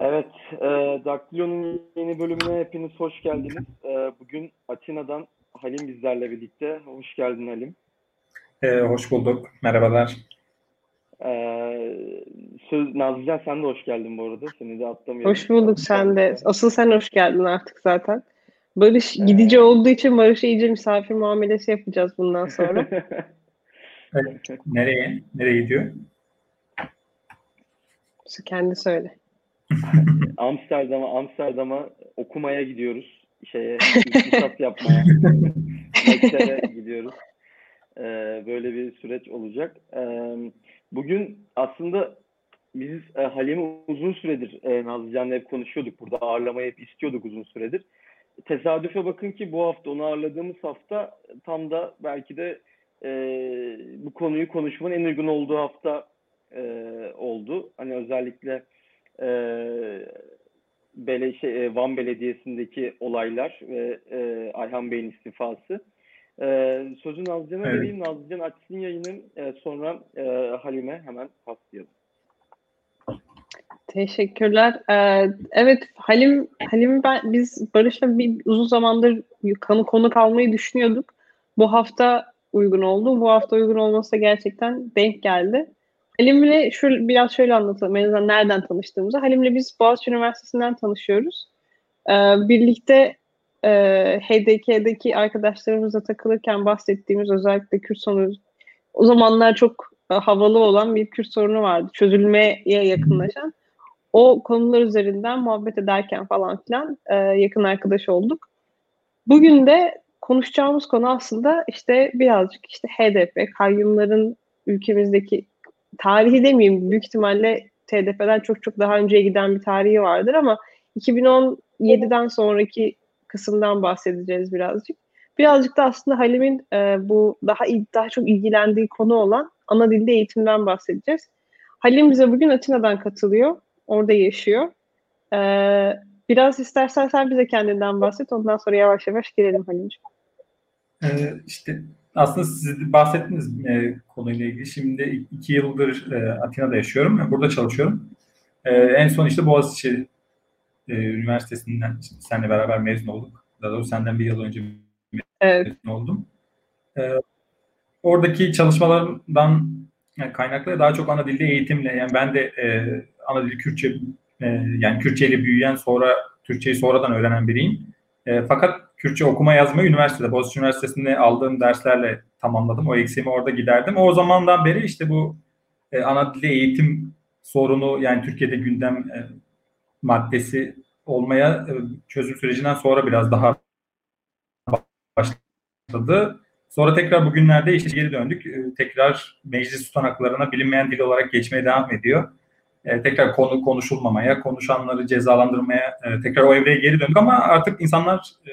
Evet, e, Daktilo'nun yeni bölümüne hepiniz hoş geldiniz. E, bugün Atina'dan Halim bizlerle birlikte. Hoş geldin Halim. E, hoş bulduk. Merhabalar. E, söz, Nazlıcan sen de hoş geldin bu arada. Seni de atlamayalım. Hoş bulduk sen de. Asıl sen hoş geldin artık zaten. Barış gidici ee... olduğu için Barış'a iyice misafir muamelesi yapacağız bundan sonra. Nereye? Nereye gidiyor? Kendi söyle. Amsterdam'a Amsterdam'a okumaya gidiyoruz. Şeye iktisat yapmaya. Mektere gidiyoruz. Ee, böyle bir süreç olacak. Ee, bugün aslında biz e, Halim'i uzun süredir e, Nazlıcan'la hep konuşuyorduk. Burada ağırlamayı hep istiyorduk uzun süredir. Tesadüfe bakın ki bu hafta onu ağırladığımız hafta tam da belki de e, bu konuyu konuşmanın en uygun olduğu hafta e, oldu. Hani özellikle e, Bele, şey, Van Belediyesi'ndeki olaylar ve e, Ayhan Bey'in istifası. E, sözü Nazlıcan'a evet. vereyim. Nazlıcan açsın yayını. E, sonra e, Halime hemen paslayalım. Teşekkürler. Ee, evet Halim Halim ben biz Barış'la bir uzun zamandır konu konu kalmayı düşünüyorduk. Bu hafta uygun oldu. Bu hafta uygun olması da gerçekten denk geldi. Halim'le şu biraz şöyle anlatalım. En azından nereden tanıştığımızı. Halim'le biz Boğaziçi Üniversitesi'nden tanışıyoruz. Ee, birlikte e, HDK'deki arkadaşlarımızla takılırken bahsettiğimiz özellikle Kürt sorunu o zamanlar çok e, havalı olan bir Kürt sorunu vardı. Çözülmeye yakınlaşan. O konular üzerinden muhabbet ederken falan filan e, yakın arkadaş olduk. Bugün de konuşacağımız konu aslında işte birazcık işte HDP, kayyumların ülkemizdeki tarihi demeyeyim büyük ihtimalle TDP'den çok çok daha önceye giden bir tarihi vardır ama 2017'den sonraki kısımdan bahsedeceğiz birazcık. Birazcık da aslında Halim'in e, bu daha daha çok ilgilendiği konu olan ana dilde eğitimden bahsedeceğiz. Halim bize bugün Atina'dan katılıyor. Orada yaşıyor. E, biraz istersen sen bize kendinden bahset. Ondan sonra yavaş yavaş girelim Halim'ciğim. Ee, işte aslında siz bahsettiniz e, konuyla ilgili. Şimdi iki yıldır e, Atina'da yaşıyorum ve burada çalışıyorum. E, en son işte Boğaziçi e, Üniversitesi'nden seninle beraber mezun olduk. Daha doğrusu senden bir yıl önce evet. mezun oldum. E, oradaki çalışmalarımdan yani kaynaklı daha çok ana dilde eğitimle yani ben de e, ana dili Kürtçe e, yani Kürtçe ile büyüyen sonra Türkçeyi sonradan öğrenen biriyim. E, fakat Kürtçe okuma yazmayı üniversitede, Boğaziçi Üniversitesi'nde aldığım derslerle tamamladım. O eksiğimi orada giderdim. O zamandan beri işte bu e, ana dilde eğitim sorunu yani Türkiye'de gündem e, maddesi olmaya e, çözüm sürecinden sonra biraz daha başladı. Sonra tekrar bugünlerde işte geri döndük. E, tekrar meclis tutanaklarına bilinmeyen dil olarak geçmeye devam ediyor. E, tekrar konu konuşulmamaya, konuşanları cezalandırmaya e, tekrar o evreye geri döndük ama artık insanlar e,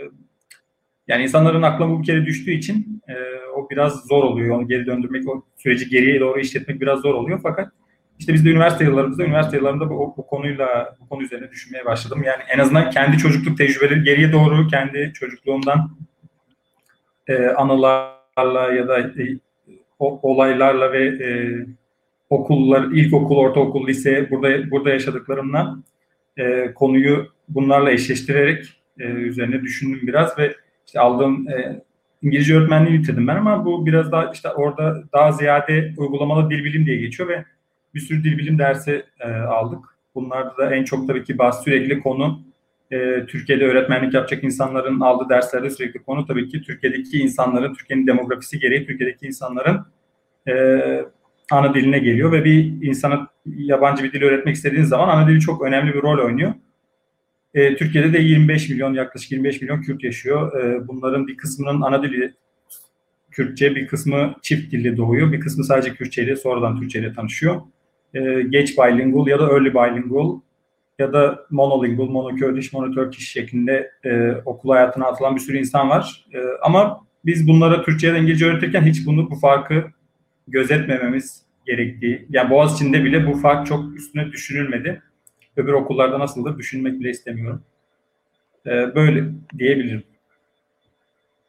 yani insanların aklına bu bir kere düştüğü için e, o biraz zor oluyor. Onu geri döndürmek, o süreci geriye doğru işletmek biraz zor oluyor. Fakat işte biz de üniversite yıllarımızda, üniversite yıllarında bu, bu konuyla, bu konu üzerine düşünmeye başladım. Yani en azından kendi çocukluk tecrübeleri geriye doğru kendi çocukluğumdan e, anılarla ya da e, o, olaylarla ve e, okullar, ilkokul, ortaokul, lise burada burada yaşadıklarımla e, konuyu bunlarla eşleştirerek e, üzerine düşündüm biraz ve işte aldığım e, İngilizce öğretmenliği bitirdim ben ama bu biraz daha işte orada daha ziyade uygulamalı dil bilim diye geçiyor ve bir sürü dil bilim dersi e, aldık. Bunlarda da en çok tabii ki bahs sürekli konu e, Türkiye'de öğretmenlik yapacak insanların aldığı derslerde sürekli konu tabii ki Türkiye'deki insanların, Türkiye'nin demografisi gereği Türkiye'deki insanların e, ana diline geliyor ve bir insana yabancı bir dil öğretmek istediğiniz zaman ana dili çok önemli bir rol oynuyor. E, Türkiye'de de 25 milyon yaklaşık 25 milyon Kürt yaşıyor. E, bunların bir kısmının ana dili Kürtçe, bir kısmı çift dilli doğuyor, bir kısmı sadece Kürtçe ile sonradan Türkçe ile tanışıyor. E, geç bilingual ya da early bilingual ya da monolingual, mono-Kurdish, mono-Turkish şeklinde e, okul hayatına atılan bir sürü insan var. E, ama biz bunlara Türkçe ya da İngilizce öğretirken hiç bunu bu farkı gözetmememiz gerektiği. Yani Boğaziçi'nde bile bu fark çok üstüne düşünülmedi öbür okullarda nasıldır düşünmek bile istemiyorum. Ee, böyle diyebilirim.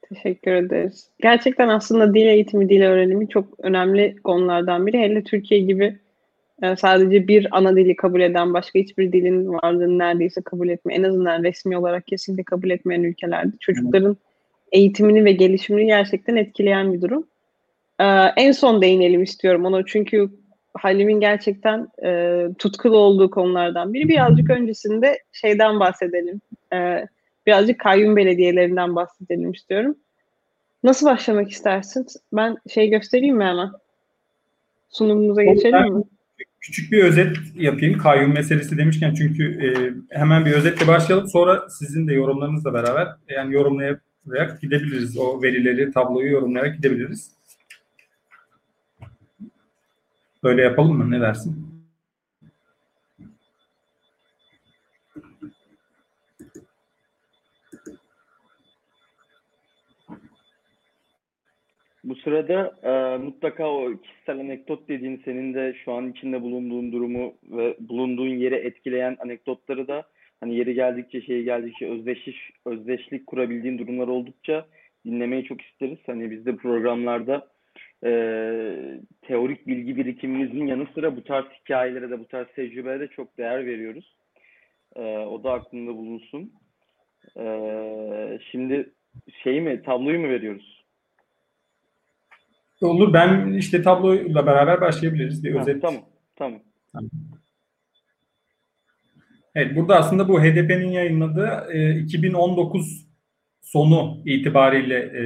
Teşekkür ederiz. Gerçekten aslında dil eğitimi, dil öğrenimi çok önemli konulardan biri. Hele Türkiye gibi e, sadece bir ana dili kabul eden, başka hiçbir dilin varlığını neredeyse kabul etme, en azından resmi olarak kesinlikle kabul etmeyen ülkelerde çocukların eğitimini ve gelişimini gerçekten etkileyen bir durum. Ee, en son değinelim istiyorum ona çünkü Halim'in gerçekten e, tutkulu olduğu konulardan biri. Birazcık öncesinde şeyden bahsedelim. Ee, birazcık kayyum belediyelerinden bahsedelim istiyorum. Nasıl başlamak istersin? Ben şey göstereyim mi hemen? Sunumumuza geçelim mi? Küçük bir özet yapayım kayyum meselesi demişken çünkü e, hemen bir özetle başlayalım sonra sizin de yorumlarınızla beraber yani yorumlayarak gidebiliriz. O verileri, tabloyu yorumlayarak gidebiliriz. Böyle yapalım mı? Ne dersin? Bu sırada e, mutlaka o kişisel anekdot dediğin senin de şu an içinde bulunduğun durumu ve bulunduğun yeri etkileyen anekdotları da hani yeri geldikçe şeyi geldikçe özdeşlik, özdeşlik kurabildiğin durumlar oldukça dinlemeyi çok isteriz. Hani biz de programlarda e, teorik bilgi birikimimizin yanı sıra bu tarz hikayelere de bu tarz tecrübelere de çok değer veriyoruz. E, o da aklında bulunsun. E, şimdi şey mi tabloyu mu veriyoruz? Olur. Ben işte tabloyla beraber başlayabiliriz. Bir Ha, özet. tamam, tamam. Evet, burada aslında bu HDP'nin yayınladığı e, 2019 sonu itibariyle e,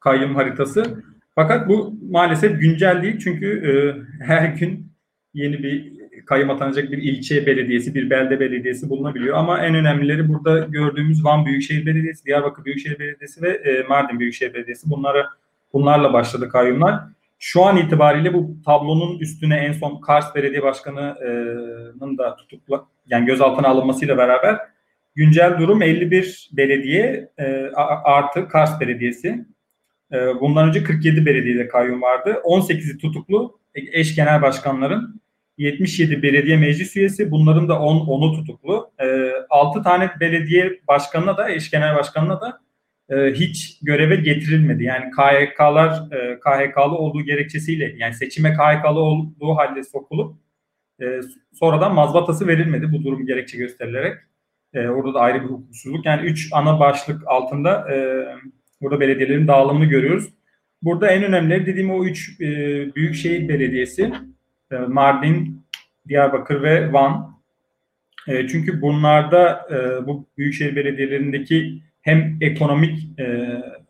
kayyum haritası. Fakat bu maalesef güncel değil çünkü e, her gün yeni bir kayyum atanacak bir ilçe belediyesi, bir belde belediyesi bulunabiliyor. Ama en önemlileri burada gördüğümüz Van Büyükşehir Belediyesi, Diyarbakır Büyükşehir Belediyesi ve e, Mardin Büyükşehir Belediyesi. Bunlara bunlarla başladı kayyumlar. Şu an itibariyle bu tablonun üstüne en son Kars Belediye Başkanı'nın da tutukla yani gözaltına alınmasıyla beraber güncel durum 51 belediye e, artı Kars Belediyesi. E, bundan önce 47 belediyede kayyum vardı. 18'i tutuklu eş genel başkanların 77 belediye meclis üyesi bunların da 10 10'u tutuklu. E, 6 tane belediye başkanına da eş genel başkanına da e, hiç göreve getirilmedi. Yani KHK'lar e, KHK'lı olduğu gerekçesiyle yani seçime KHK'lı olduğu halde sokulup e, sonradan mazbatası verilmedi bu durum gerekçe gösterilerek. Orada da ayrı bir hukuksuzluk. Yani üç ana başlık altında e, burada belediyelerin dağılımını görüyoruz. Burada en önemli dediğim o üç e, büyükşehir belediyesi e, Mardin, Diyarbakır ve Van. E, çünkü bunlarda e, bu büyükşehir belediyelerindeki hem ekonomik e,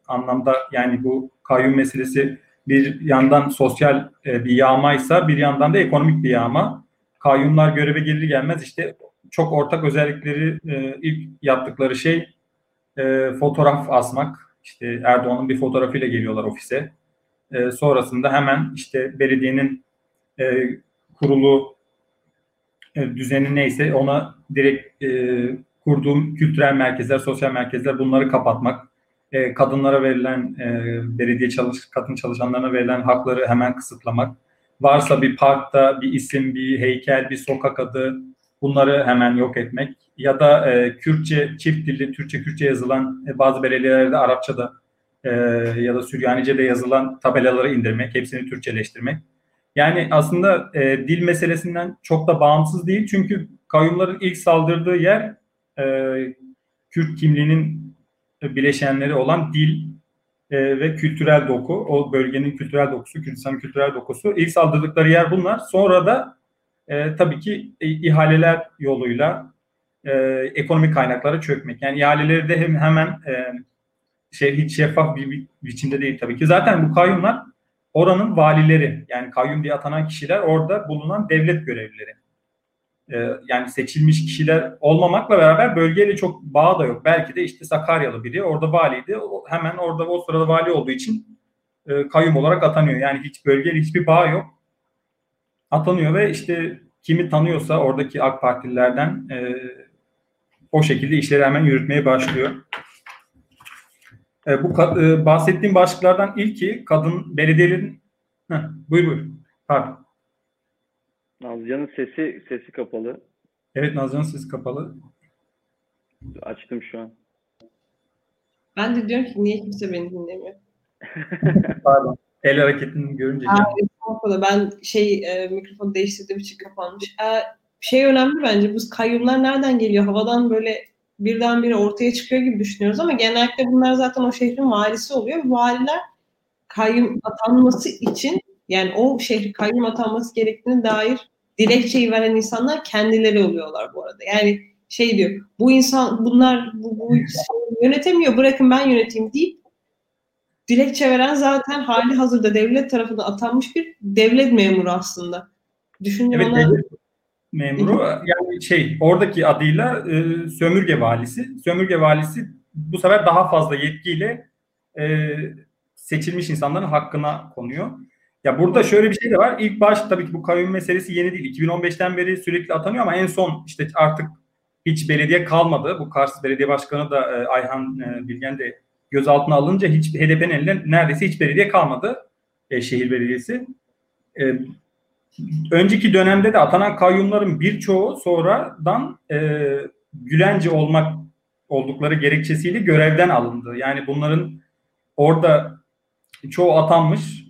anlamda yani bu kayyum meselesi bir yandan sosyal e, bir yağmaysa bir yandan da ekonomik bir yağma. Kayyumlar göreve gelir gelmez işte çok ortak özellikleri e, ilk yaptıkları şey e, fotoğraf asmak. İşte Erdoğan'ın bir fotoğrafıyla geliyorlar ofise. E, sonrasında hemen işte belediyenin e, kurulu e, düzeni neyse ona direkt e, kurduğum kültürel merkezler, sosyal merkezler bunları kapatmak, e, kadınlara verilen e, belediye çalış, kadın çalışanlarına verilen hakları hemen kısıtlamak, varsa bir parkta bir isim, bir heykel, bir sokak adı bunları hemen yok etmek ya da e, Kürtçe, çift dilli, Türkçe, Kürtçe yazılan e, bazı belediyelerde Arapçada e, ya da Süryanice'de yazılan tabelaları indirmek, hepsini Türkçeleştirmek. Yani aslında e, dil meselesinden çok da bağımsız değil çünkü kayyumların ilk saldırdığı yer e, Kürt kimliğinin bileşenleri olan dil e, ve kültürel doku. O bölgenin kültürel dokusu, Kürdistan'ın kültürel dokusu. İlk saldırdıkları yer bunlar. Sonra da e, tabii ki e, ihaleler yoluyla e, ekonomik kaynaklara çökmek. Yani ihaleleri de hem, hemen e, şey hiç şeffaf bir, bir biçimde değil tabii ki. Zaten bu kayyumlar oranın valileri yani kayyum diye atanan kişiler orada bulunan devlet görevlileri. Ee, yani seçilmiş kişiler olmamakla beraber bölgeyle çok bağ da yok. Belki de işte Sakaryalı biri orada valiydi. Hemen orada o sırada vali olduğu için e, kayyum olarak atanıyor. Yani hiç bölgeyle hiçbir bağ yok. Atanıyor ve işte kimi tanıyorsa oradaki AK Partililerden e, o şekilde işleri hemen yürütmeye başlıyor. E, bu e, bahsettiğim başlıklardan ilki kadın belediyelerin Heh, buyur buyur. Pardon. Nazcan'ın sesi sesi kapalı. Evet Nazcan'ın sesi kapalı. Açtım şu an. Ben de diyorum ki niye kimse beni dinlemiyor? Pardon. El hareketini görünce. Aa, ben şey e, mikrofonu değiştirdiğim için kapanmış. E, şey önemli bence bu kayyumlar nereden geliyor? Havadan böyle birdenbire ortaya çıkıyor gibi düşünüyoruz ama genellikle bunlar zaten o şehrin valisi oluyor. Valiler kayyum atanması için yani o şehri kayyum atanması gerektiğine dair dilekçeyi veren insanlar kendileri oluyorlar bu arada. Yani şey diyor bu insan bunlar bu, bu yönetemiyor bırakın ben yöneteyim deyip dilekçe veren zaten hali hazırda devlet tarafından atanmış bir devlet memuru aslında. Düşünce evet, ona... devlet memuru yani şey oradaki adıyla e, sömürge valisi. Sömürge valisi bu sefer daha fazla yetkiyle e, seçilmiş insanların hakkına konuyor. Ya burada şöyle bir şey de var. İlk baş tabii ki bu kayyum meselesi yeni değil. 2015'ten beri sürekli atanıyor ama en son işte artık hiç belediye kalmadı. Bu Kars Belediye Başkanı da e, Ayhan e, Bilgen de gözaltına alınca hiç HDP'nin elinde neredeyse hiç belediye kalmadı. E, şehir belediyesi. E, önceki dönemde de atanan kayyumların birçoğu sonradan e, Gülenci olmak oldukları gerekçesiyle görevden alındı. Yani bunların orada çoğu atanmış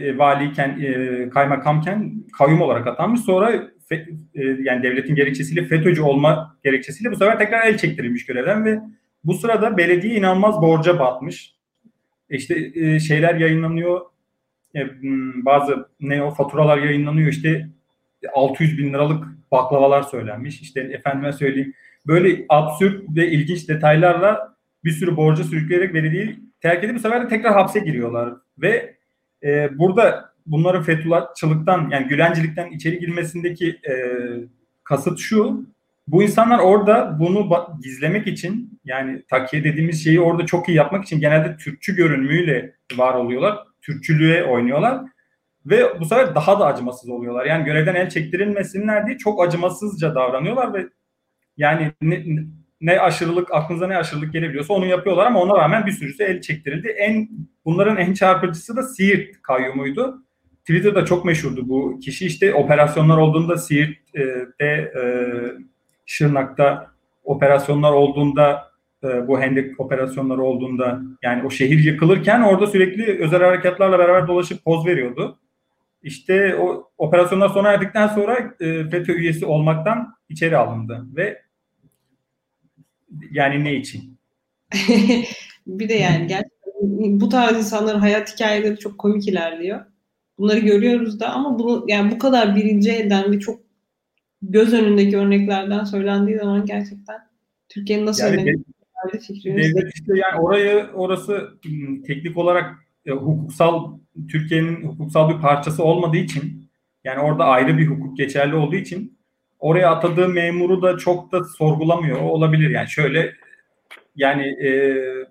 e, valiyken, e, kaymakamken kayyum olarak atanmış. Sonra fe, e, yani devletin gerekçesiyle FETÖ'cü olma gerekçesiyle bu sefer tekrar el çektirilmiş görevden ve bu sırada belediye inanılmaz borca batmış. İşte e, şeyler yayınlanıyor. E, bazı ne o faturalar yayınlanıyor. İşte 600 bin liralık baklavalar söylenmiş. İşte efendime söyleyeyim. Böyle absürt ve ilginç detaylarla bir sürü borca sürükleyerek belediyeyi terk edip bu sefer de tekrar hapse giriyorlar. Ve e, burada bunların Fethullahçılıktan yani Gülencilikten içeri girmesindeki e, kasıt şu. Bu insanlar orada bunu gizlemek için yani takiye dediğimiz şeyi orada çok iyi yapmak için genelde Türkçü görünümüyle var oluyorlar. Türkçülüğe oynuyorlar. Ve bu sefer daha da acımasız oluyorlar. Yani görevden el çektirilmesinler diye çok acımasızca davranıyorlar ve yani ne, ne aşırılık aklınıza ne aşırılık gelebiliyorsa onu yapıyorlar ama ona rağmen bir sürüsü el çektirildi. En bunların en çarpıcısı da Siirt kayyumuydu. Twitter'da çok meşhurdu bu kişi işte operasyonlar olduğunda Siirt'te e, Şırnak'ta operasyonlar olduğunda e, bu hendek operasyonları olduğunda yani o şehir yıkılırken orada sürekli özel harekatlarla beraber dolaşıp poz veriyordu. İşte o operasyonlar sona erdikten sonra e, FETÖ üyesi olmaktan içeri alındı ve yani ne için? bir de yani gerçekten bu tarz insanların hayat hikayeleri çok komik ilerliyor. Bunları görüyoruz da ama bunu yani bu kadar birinci elden ve çok göz önündeki örneklerden söylendiği zaman gerçekten Türkiye'nin nasıl yani, devlet işte yani orayı orası hmm, teknik olarak e, hukuksal Türkiye'nin hukuksal bir parçası olmadığı için yani orada ayrı bir hukuk geçerli olduğu için oraya atadığı memuru da çok da sorgulamıyor olabilir. Yani şöyle yani e,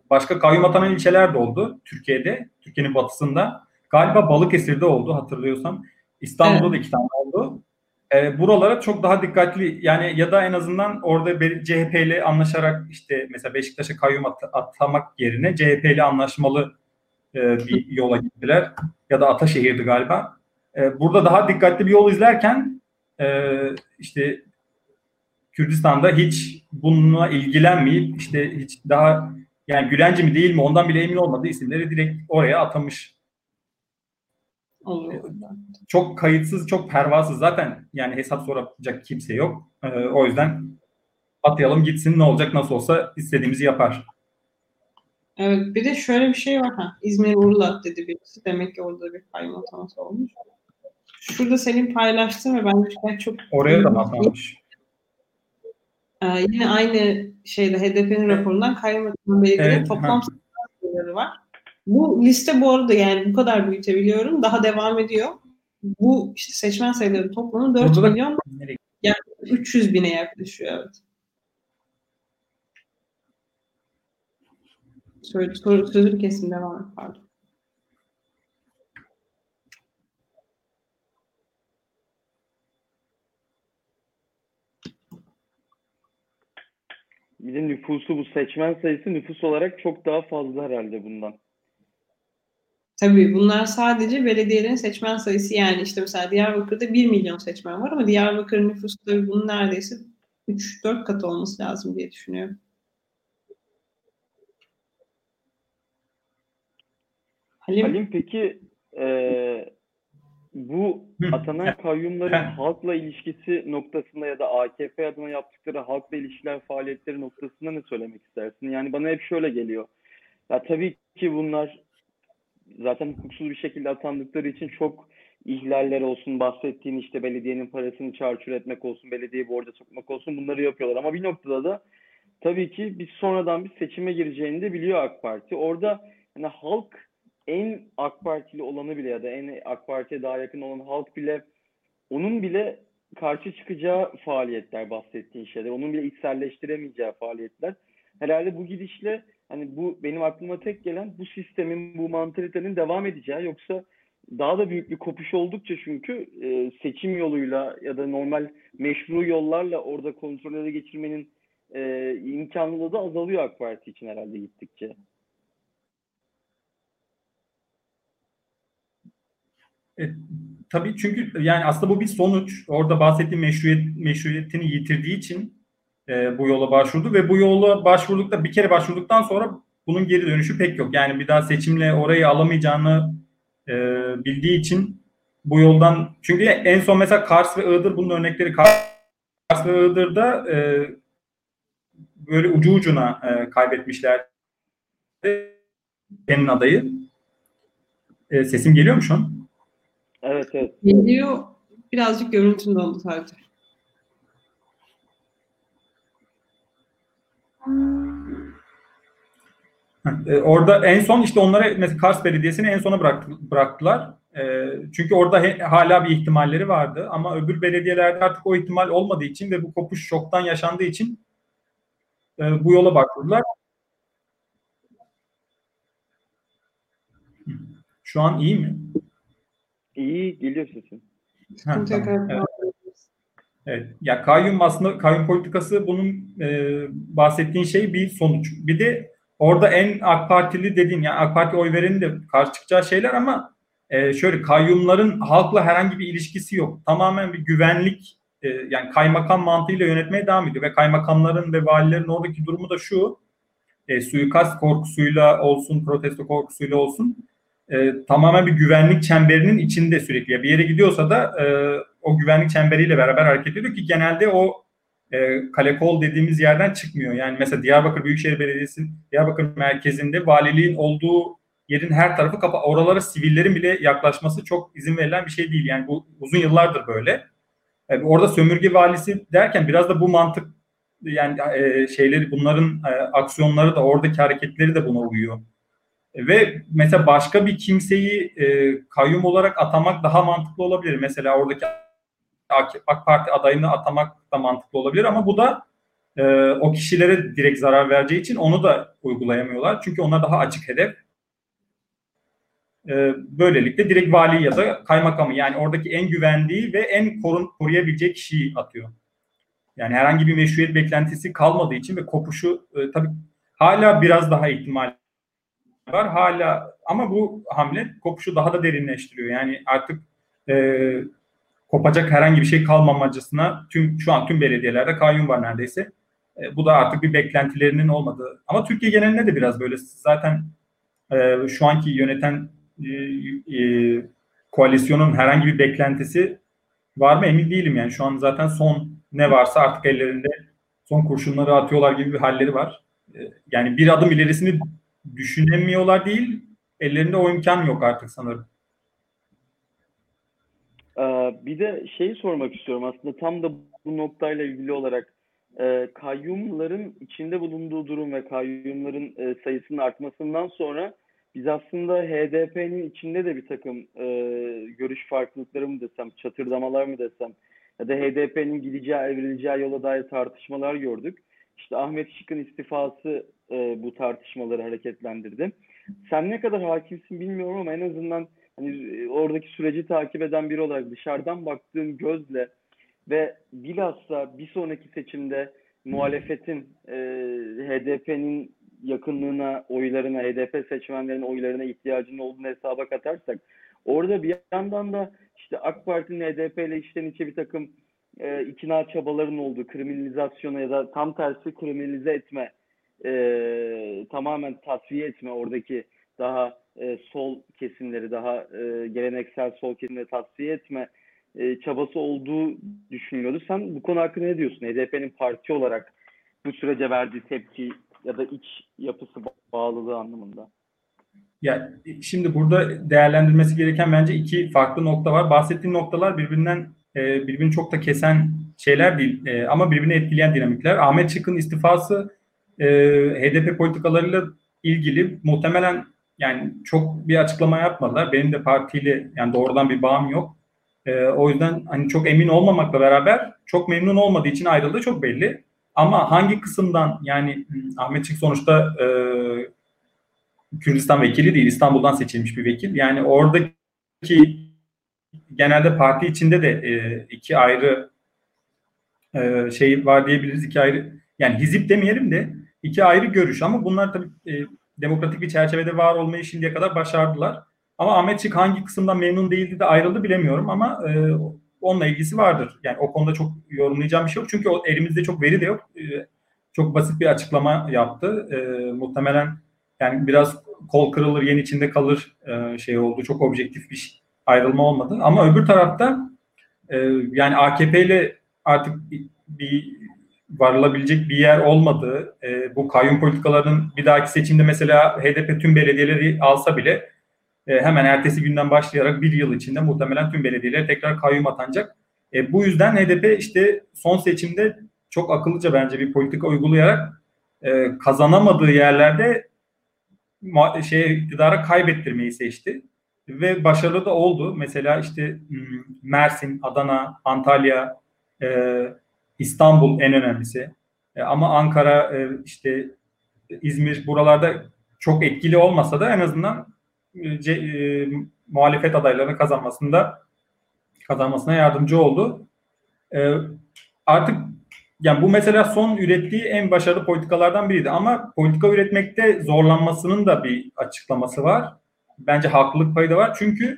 başka kayyum atanan ilçeler de oldu Türkiye'de, Türkiye'nin batısında. Galiba Balıkesir'de oldu hatırlıyorsam. İstanbul'da evet. da iki tane oldu. E, buralara çok daha dikkatli yani ya da en azından orada CHP ile anlaşarak işte mesela Beşiktaş'a kayyum at- atamak yerine CHP ile anlaşmalı e, bir yola gittiler. Ya da Ataşehir'di galiba. E, burada daha dikkatli bir yol izlerken e, işte Kürdistan'da hiç bununla ilgilenmeyip işte hiç daha yani Gülenci mi değil mi ondan bile emin olmadığı isimleri direkt oraya atamış Oluyor. Çok kayıtsız, çok pervasız. Zaten yani hesap soracak kimse yok. Ee, o yüzden atayalım gitsin ne olacak nasıl olsa istediğimizi yapar. Evet bir de şöyle bir şey var. Ha, İzmir Urla dedi birisi. Demek ki orada bir ataması olmuş. Şurada senin paylaştığın ve bence çok... Oraya da atmamış. Ee, yine aynı şeyde HDP'nin raporundan kayyum ataması belediye evet, toplam sayıları var. Bu liste bu arada yani bu kadar büyütebiliyorum. Daha devam ediyor. Bu işte seçmen sayıları toplamı 4 Burada milyon yaklaşık 300 bine yaklaşıyor. Evet. Söyle, soru, sözünü kesin devam et pardon. Bir de nüfusu bu seçmen sayısı nüfus olarak çok daha fazla herhalde bundan. Tabii bunlar sadece belediyelerin seçmen sayısı yani işte mesela Diyarbakır'da 1 milyon seçmen var ama Diyarbakır nüfusu tabii bunun neredeyse 3-4 katı olması lazım diye düşünüyorum. Halim, Halim peki e, bu atanan kayyumların halkla ilişkisi noktasında ya da AKP adına yaptıkları halkla ilişkiler faaliyetleri noktasında ne söylemek istersin? Yani bana hep şöyle geliyor. Ya tabii ki bunlar zaten hukuksuz bir şekilde atandıkları için çok ihlaller olsun, bahsettiğin işte belediyenin parasını çarçur etmek olsun, belediyeyi borca sokmak olsun bunları yapıyorlar. Ama bir noktada da tabii ki biz sonradan bir seçime gireceğini de biliyor AK Parti. Orada yani halk en AK Partili olanı bile ya da en AK Parti'ye daha yakın olan halk bile onun bile karşı çıkacağı faaliyetler bahsettiğin şeyler. Onun bile içselleştiremeyeceği faaliyetler. Herhalde bu gidişle hani bu benim aklıma tek gelen bu sistemin, bu mantalitenin devam edeceği yoksa daha da büyük bir kopuş oldukça çünkü e, seçim yoluyla ya da normal meşru yollarla orada kontrol ele geçirmenin e, imkanlılığı da azalıyor AK Parti için herhalde gittikçe. Tabii çünkü yani aslında bu bir sonuç. Orada bahsettiğim meşruiyet, meşruiyetini yitirdiği için e, bu yola başvurdu ve bu yola başvurdukta bir kere başvurduktan sonra bunun geri dönüşü pek yok. Yani bir daha seçimle orayı alamayacağını e, bildiği için bu yoldan çünkü en son mesela Kars ve Iğdır bunun örnekleri Kars ve Iğdır'da e, böyle ucu ucuna e, kaybetmişler. Benim adayı. E, sesim geliyor mu şu an? Evet evet. Geliyor. Birazcık görüntün dondu sadece. E, Orada en son işte onlara mesela Kars Belediyesi'ni en sona bıraktı, bıraktılar. E, çünkü orada he- hala bir ihtimalleri vardı ama öbür belediyelerde artık o ihtimal olmadığı için ve bu kopuş çoktan yaşandığı için e, bu yola başvurdular. Hı. Şu an iyi mi? İyi geliyor sesin. Ha, tamam. Evet. Ya kayyum aslında kayyum politikası bunun e, bahsettiğin şey bir sonuç. Bir de orada en AK Partili dediğin yani AK Parti oy verenin de karşı çıkacağı şeyler ama e, şöyle kayyumların halkla herhangi bir ilişkisi yok. Tamamen bir güvenlik e, yani kaymakam mantığıyla yönetmeye devam ediyor ve kaymakamların ve valilerin oradaki durumu da şu e, suikast korkusuyla olsun protesto korkusuyla olsun e, tamamen bir güvenlik çemberinin içinde sürekli. Bir yere gidiyorsa da e, o güvenlik çemberiyle beraber hareket ediyor ki genelde o e, kale kol dediğimiz yerden çıkmıyor. Yani mesela Diyarbakır Büyükşehir Belediyesi Diyarbakır merkezinde valiliğin olduğu yerin her tarafı kapa. Oralara sivillerin bile yaklaşması çok izin verilen bir şey değil. Yani bu uzun yıllardır böyle. E, orada sömürge valisi derken biraz da bu mantık yani e, şeyleri bunların e, aksiyonları da oradaki hareketleri de buna uyuyor. Ve mesela başka bir kimseyi e, kayyum olarak atamak daha mantıklı olabilir. Mesela oradaki AK, Parti adayını atamak da mantıklı olabilir ama bu da e, o kişilere direkt zarar vereceği için onu da uygulayamıyorlar. Çünkü onlar daha açık hedef. E, böylelikle direkt vali ya da kaymakamı yani oradaki en güvendiği ve en korun, koruyabileceği kişiyi atıyor. Yani herhangi bir meşruiyet beklentisi kalmadığı için ve kopuşu e, tabii hala biraz daha ihtimal var hala ama bu hamle kopuşu daha da derinleştiriyor. Yani artık e, kopacak herhangi bir şey kalmamacısına tüm şu an tüm belediyelerde kayyum var neredeyse. E, bu da artık bir beklentilerinin olmadığı. Ama Türkiye genelinde de biraz böyle. Zaten e, şu anki yöneten e, e, koalisyonun herhangi bir beklentisi var mı emin değilim yani. Şu an zaten son ne varsa artık ellerinde son kurşunları atıyorlar gibi bir halleri var. E, yani bir adım ilerisini düşünemiyorlar değil, ellerinde o imkan yok artık sanırım. Ee, bir de şeyi sormak istiyorum aslında tam da bu noktayla ilgili olarak e, kayyumların içinde bulunduğu durum ve kayyumların e, sayısının artmasından sonra biz aslında HDP'nin içinde de bir takım e, görüş farklılıkları mı desem, çatırdamalar mı desem ya da HDP'nin gideceği, evrileceği yola dair tartışmalar gördük. İşte Ahmet Şık'ın istifası e, bu tartışmaları hareketlendirdi. Sen ne kadar hakimsin bilmiyorum ama en azından hani oradaki süreci takip eden biri olarak dışarıdan baktığın gözle ve bilhassa bir sonraki seçimde muhalefetin e, HDP'nin yakınlığına, oylarına, HDP seçmenlerinin oylarına ihtiyacının olduğunu hesaba katarsak orada bir yandan da işte AK Parti'nin HDP ile içten içe bir takım e, ikna çabaların olduğu kriminalizasyona ya da tam tersi kriminalize etme e, tamamen tasfiye etme oradaki daha e, sol kesimleri daha e, geleneksel sol kesimleri tasfiye etme e, çabası olduğu düşünülüyordu. Sen bu konu hakkında ne diyorsun? HDP'nin parti olarak bu sürece verdiği tepki ya da iç yapısı bağlılığı anlamında. Ya şimdi burada değerlendirmesi gereken bence iki farklı nokta var. Bahsettiğim noktalar birbirinden e, birbirini çok da kesen şeyler değil e, ama birbirini etkileyen dinamikler. Ahmet Çık'ın istifası e, HDP politikalarıyla ilgili muhtemelen yani çok bir açıklama yapmadılar. Benim de partiyle yani doğrudan bir bağım yok. E, o yüzden hani çok emin olmamakla beraber çok memnun olmadığı için ayrıldığı çok belli. Ama hangi kısımdan yani Ahmet Çık sonuçta e, Kürdistan vekili değil, İstanbul'dan seçilmiş bir vekil. Yani oradaki genelde parti içinde de e, iki ayrı e, şey var diyebiliriz. iki ayrı yani hizip demeyelim de iki ayrı görüş ama bunlar tabii e, demokratik bir çerçevede var olmayı şimdiye kadar başardılar. Ama Ahmet Çık hangi kısımdan memnun değildi de ayrıldı bilemiyorum ama e, onunla ilgisi vardır. Yani o konuda çok yorumlayacağım bir şey yok. Çünkü o, elimizde çok veri de yok. E, çok basit bir açıklama yaptı. E, muhtemelen yani biraz kol kırılır yen içinde kalır e, şey oldu. Çok objektif bir ayrılma olmadı. Ama öbür tarafta e, yani AKP ile artık bir varılabilecek bir yer olmadığı, e, bu kayyum politikalarının bir dahaki seçimde mesela HDP tüm belediyeleri alsa bile e, hemen ertesi günden başlayarak bir yıl içinde muhtemelen tüm belediyeler tekrar kayyum atanacak. E, bu yüzden HDP işte son seçimde çok akıllıca bence bir politika uygulayarak e, kazanamadığı yerlerde şey iktidara kaybettirmeyi seçti ve başarılı da oldu. Mesela işte hmm, Mersin, Adana, Antalya, e, İstanbul en önemlisi. E, ama Ankara, e, işte İzmir buralarda çok etkili olmasa da en azından e, e, muhalefet adaylarını kazanmasında kazanmasına yardımcı oldu. E, artık yani bu mesela son ürettiği en başarılı politikalardan biriydi ama politika üretmekte zorlanmasının da bir açıklaması var. Bence haklılık payı da var. Çünkü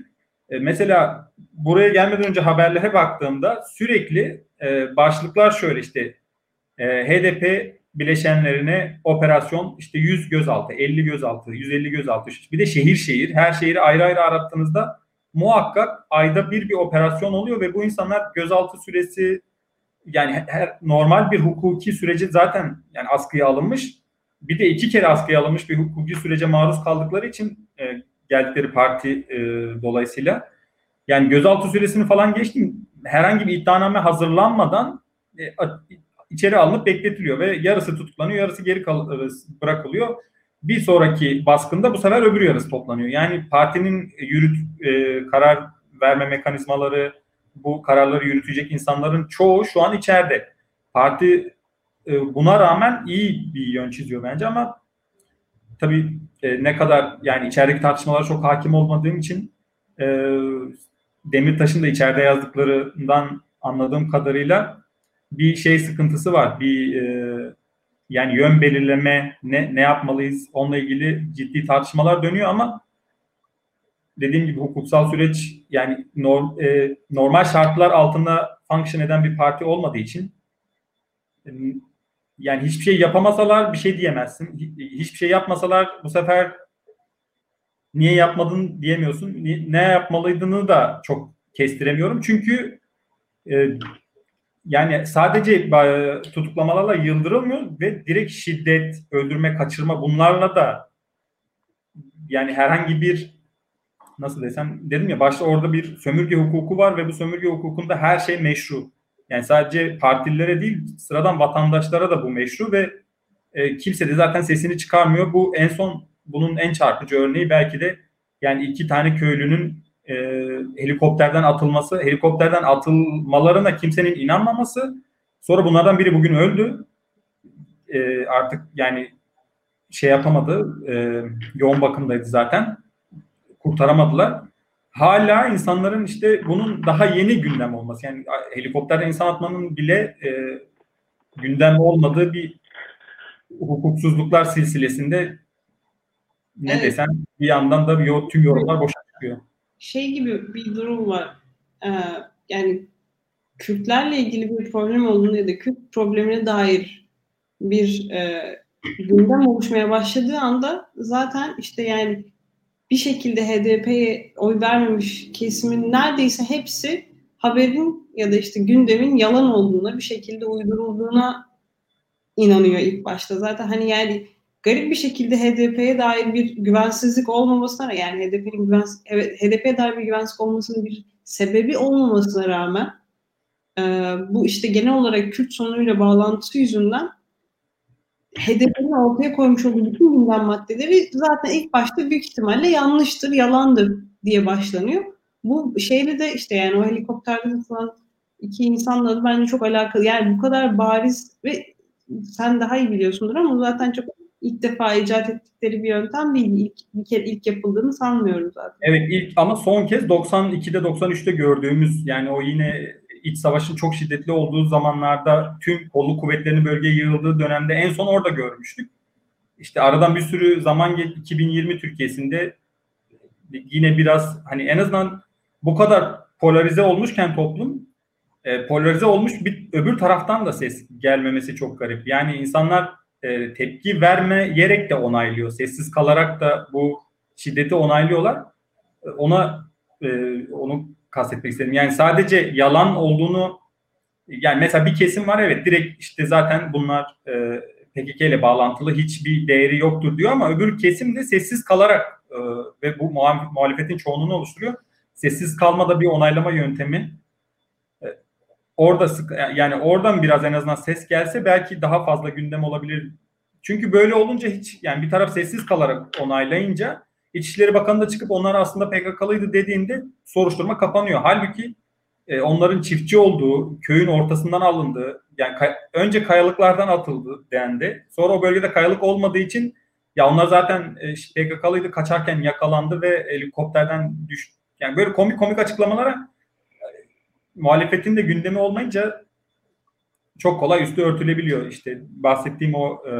mesela buraya gelmeden önce haberlere baktığımda sürekli e, başlıklar şöyle işte e, HDP bileşenlerine operasyon işte 100 gözaltı, 50 gözaltı, 150 gözaltı. Bir de şehir şehir her şehri ayrı ayrı arattığınızda muhakkak ayda bir bir operasyon oluyor ve bu insanlar gözaltı süresi yani her normal bir hukuki süreci zaten yani askıya alınmış. Bir de iki kere askıya alınmış bir hukuki sürece maruz kaldıkları için e, geldikleri parti e, dolayısıyla yani gözaltı süresini falan geçtim. Herhangi bir iddianame hazırlanmadan e, içeri alınıp bekletiliyor ve yarısı tutuklanıyor, yarısı geri kal- e, bırakılıyor. Bir sonraki baskında bu sefer öbür yarısı toplanıyor. Yani partinin yürüt e, karar verme mekanizmaları, bu kararları yürütecek insanların çoğu şu an içeride. Parti e, buna rağmen iyi bir yön çiziyor bence ama tabii e, ne kadar yani içerideki tartışmalara çok hakim olmadığım için e, Demirtaş'ın da içeride yazdıklarından anladığım kadarıyla bir şey sıkıntısı var. Bir e, yani yön belirleme ne ne yapmalıyız onunla ilgili ciddi tartışmalar dönüyor ama dediğim gibi hukuksal süreç yani norm, e, normal şartlar altında function eden bir parti olmadığı için e, yani hiçbir şey yapamasalar bir şey diyemezsin. Hiçbir şey yapmasalar bu sefer niye yapmadın diyemiyorsun. Ne yapmalıydığını da çok kestiremiyorum. Çünkü e, yani sadece tutuklamalarla yıldırılmıyor ve direkt şiddet, öldürme, kaçırma bunlarla da yani herhangi bir nasıl desem dedim ya başta orada bir sömürge hukuku var ve bu sömürge hukukunda her şey meşru. Yani sadece partililere değil sıradan vatandaşlara da bu meşru ve e, kimse de zaten sesini çıkarmıyor. Bu en son bunun en çarpıcı örneği belki de yani iki tane köylünün e, helikopterden atılması, helikopterden atılmalarına kimsenin inanmaması. Sonra bunlardan biri bugün öldü. E, artık yani şey yapamadı, e, yoğun bakımdaydı zaten kurtaramadılar. Hala insanların işte bunun daha yeni gündem olması. Yani helikopterden insan atmanın bile e, gündem olmadığı bir hukuksuzluklar silsilesinde ne evet. desen bir yandan da bir, tüm yorumlar boşa çıkıyor. Şey gibi bir durum var. Ee, yani Kürtlerle ilgili bir problem olduğunu ya da Kürt problemine dair bir e, gündem oluşmaya başladığı anda zaten işte yani bir şekilde HDP'ye oy vermemiş kesimin neredeyse hepsi haberin ya da işte gündemin yalan olduğuna bir şekilde uydurulduğuna inanıyor ilk başta. Zaten hani yani garip bir şekilde HDP'ye dair bir güvensizlik olmamasına yani HDP'nin güvens evet HDP'ye dair bir güvensizlik olmasının bir sebebi olmamasına rağmen e, bu işte genel olarak Kürt sorunuyla bağlantısı yüzünden HDP'nin ortaya koymuş olduğu bütün gündem maddeleri zaten ilk başta büyük ihtimalle yanlıştır, yalandır diye başlanıyor. Bu şeyle de işte yani o helikopterde falan iki insanla da bence çok alakalı. Yani bu kadar bariz ve sen daha iyi biliyorsundur ama zaten çok ilk defa icat ettikleri bir yöntem değil. İlk, bir kere ilk yapıldığını sanmıyorum zaten. Evet ilk ama son kez 92'de 93'te gördüğümüz yani o yine iç savaşın çok şiddetli olduğu zamanlarda tüm kolluk kuvvetlerinin bölgeye yığıldığı dönemde en son orada görmüştük. İşte aradan bir sürü zaman geçti 2020 Türkiye'sinde yine biraz hani en azından bu kadar polarize olmuşken toplum e, polarize olmuş bir öbür taraftan da ses gelmemesi çok garip. Yani insanlar e, tepki vermeyerek de onaylıyor. Sessiz kalarak da bu şiddeti onaylıyorlar. E, ona e, onu kastetmek istedim. Yani sadece yalan olduğunu yani mesela bir kesim var evet direkt işte zaten bunlar e, PKK ile bağlantılı hiçbir değeri yoktur diyor ama öbür kesim de sessiz kalarak e, ve bu muhalefetin çoğunluğunu oluşturuyor. Sessiz kalmada bir onaylama yöntemi. Orada sık yani oradan biraz en azından ses gelse belki daha fazla gündem olabilir. Çünkü böyle olunca hiç yani bir taraf sessiz kalarak onaylayınca İçişleri Bakanı da çıkıp onlar aslında PKK'lıydı dediğinde soruşturma kapanıyor. Halbuki e, onların çiftçi olduğu, köyün ortasından alındığı, yani kay- önce kayalıklardan atıldı dendi. Sonra o bölgede kayalık olmadığı için ya onlar zaten e, PKK'lıydı kaçarken yakalandı ve helikopterden düştü. Yani böyle komik komik açıklamalara muhalefetin de gündemi olmayınca çok kolay üstü örtülebiliyor. İşte bahsettiğim o e,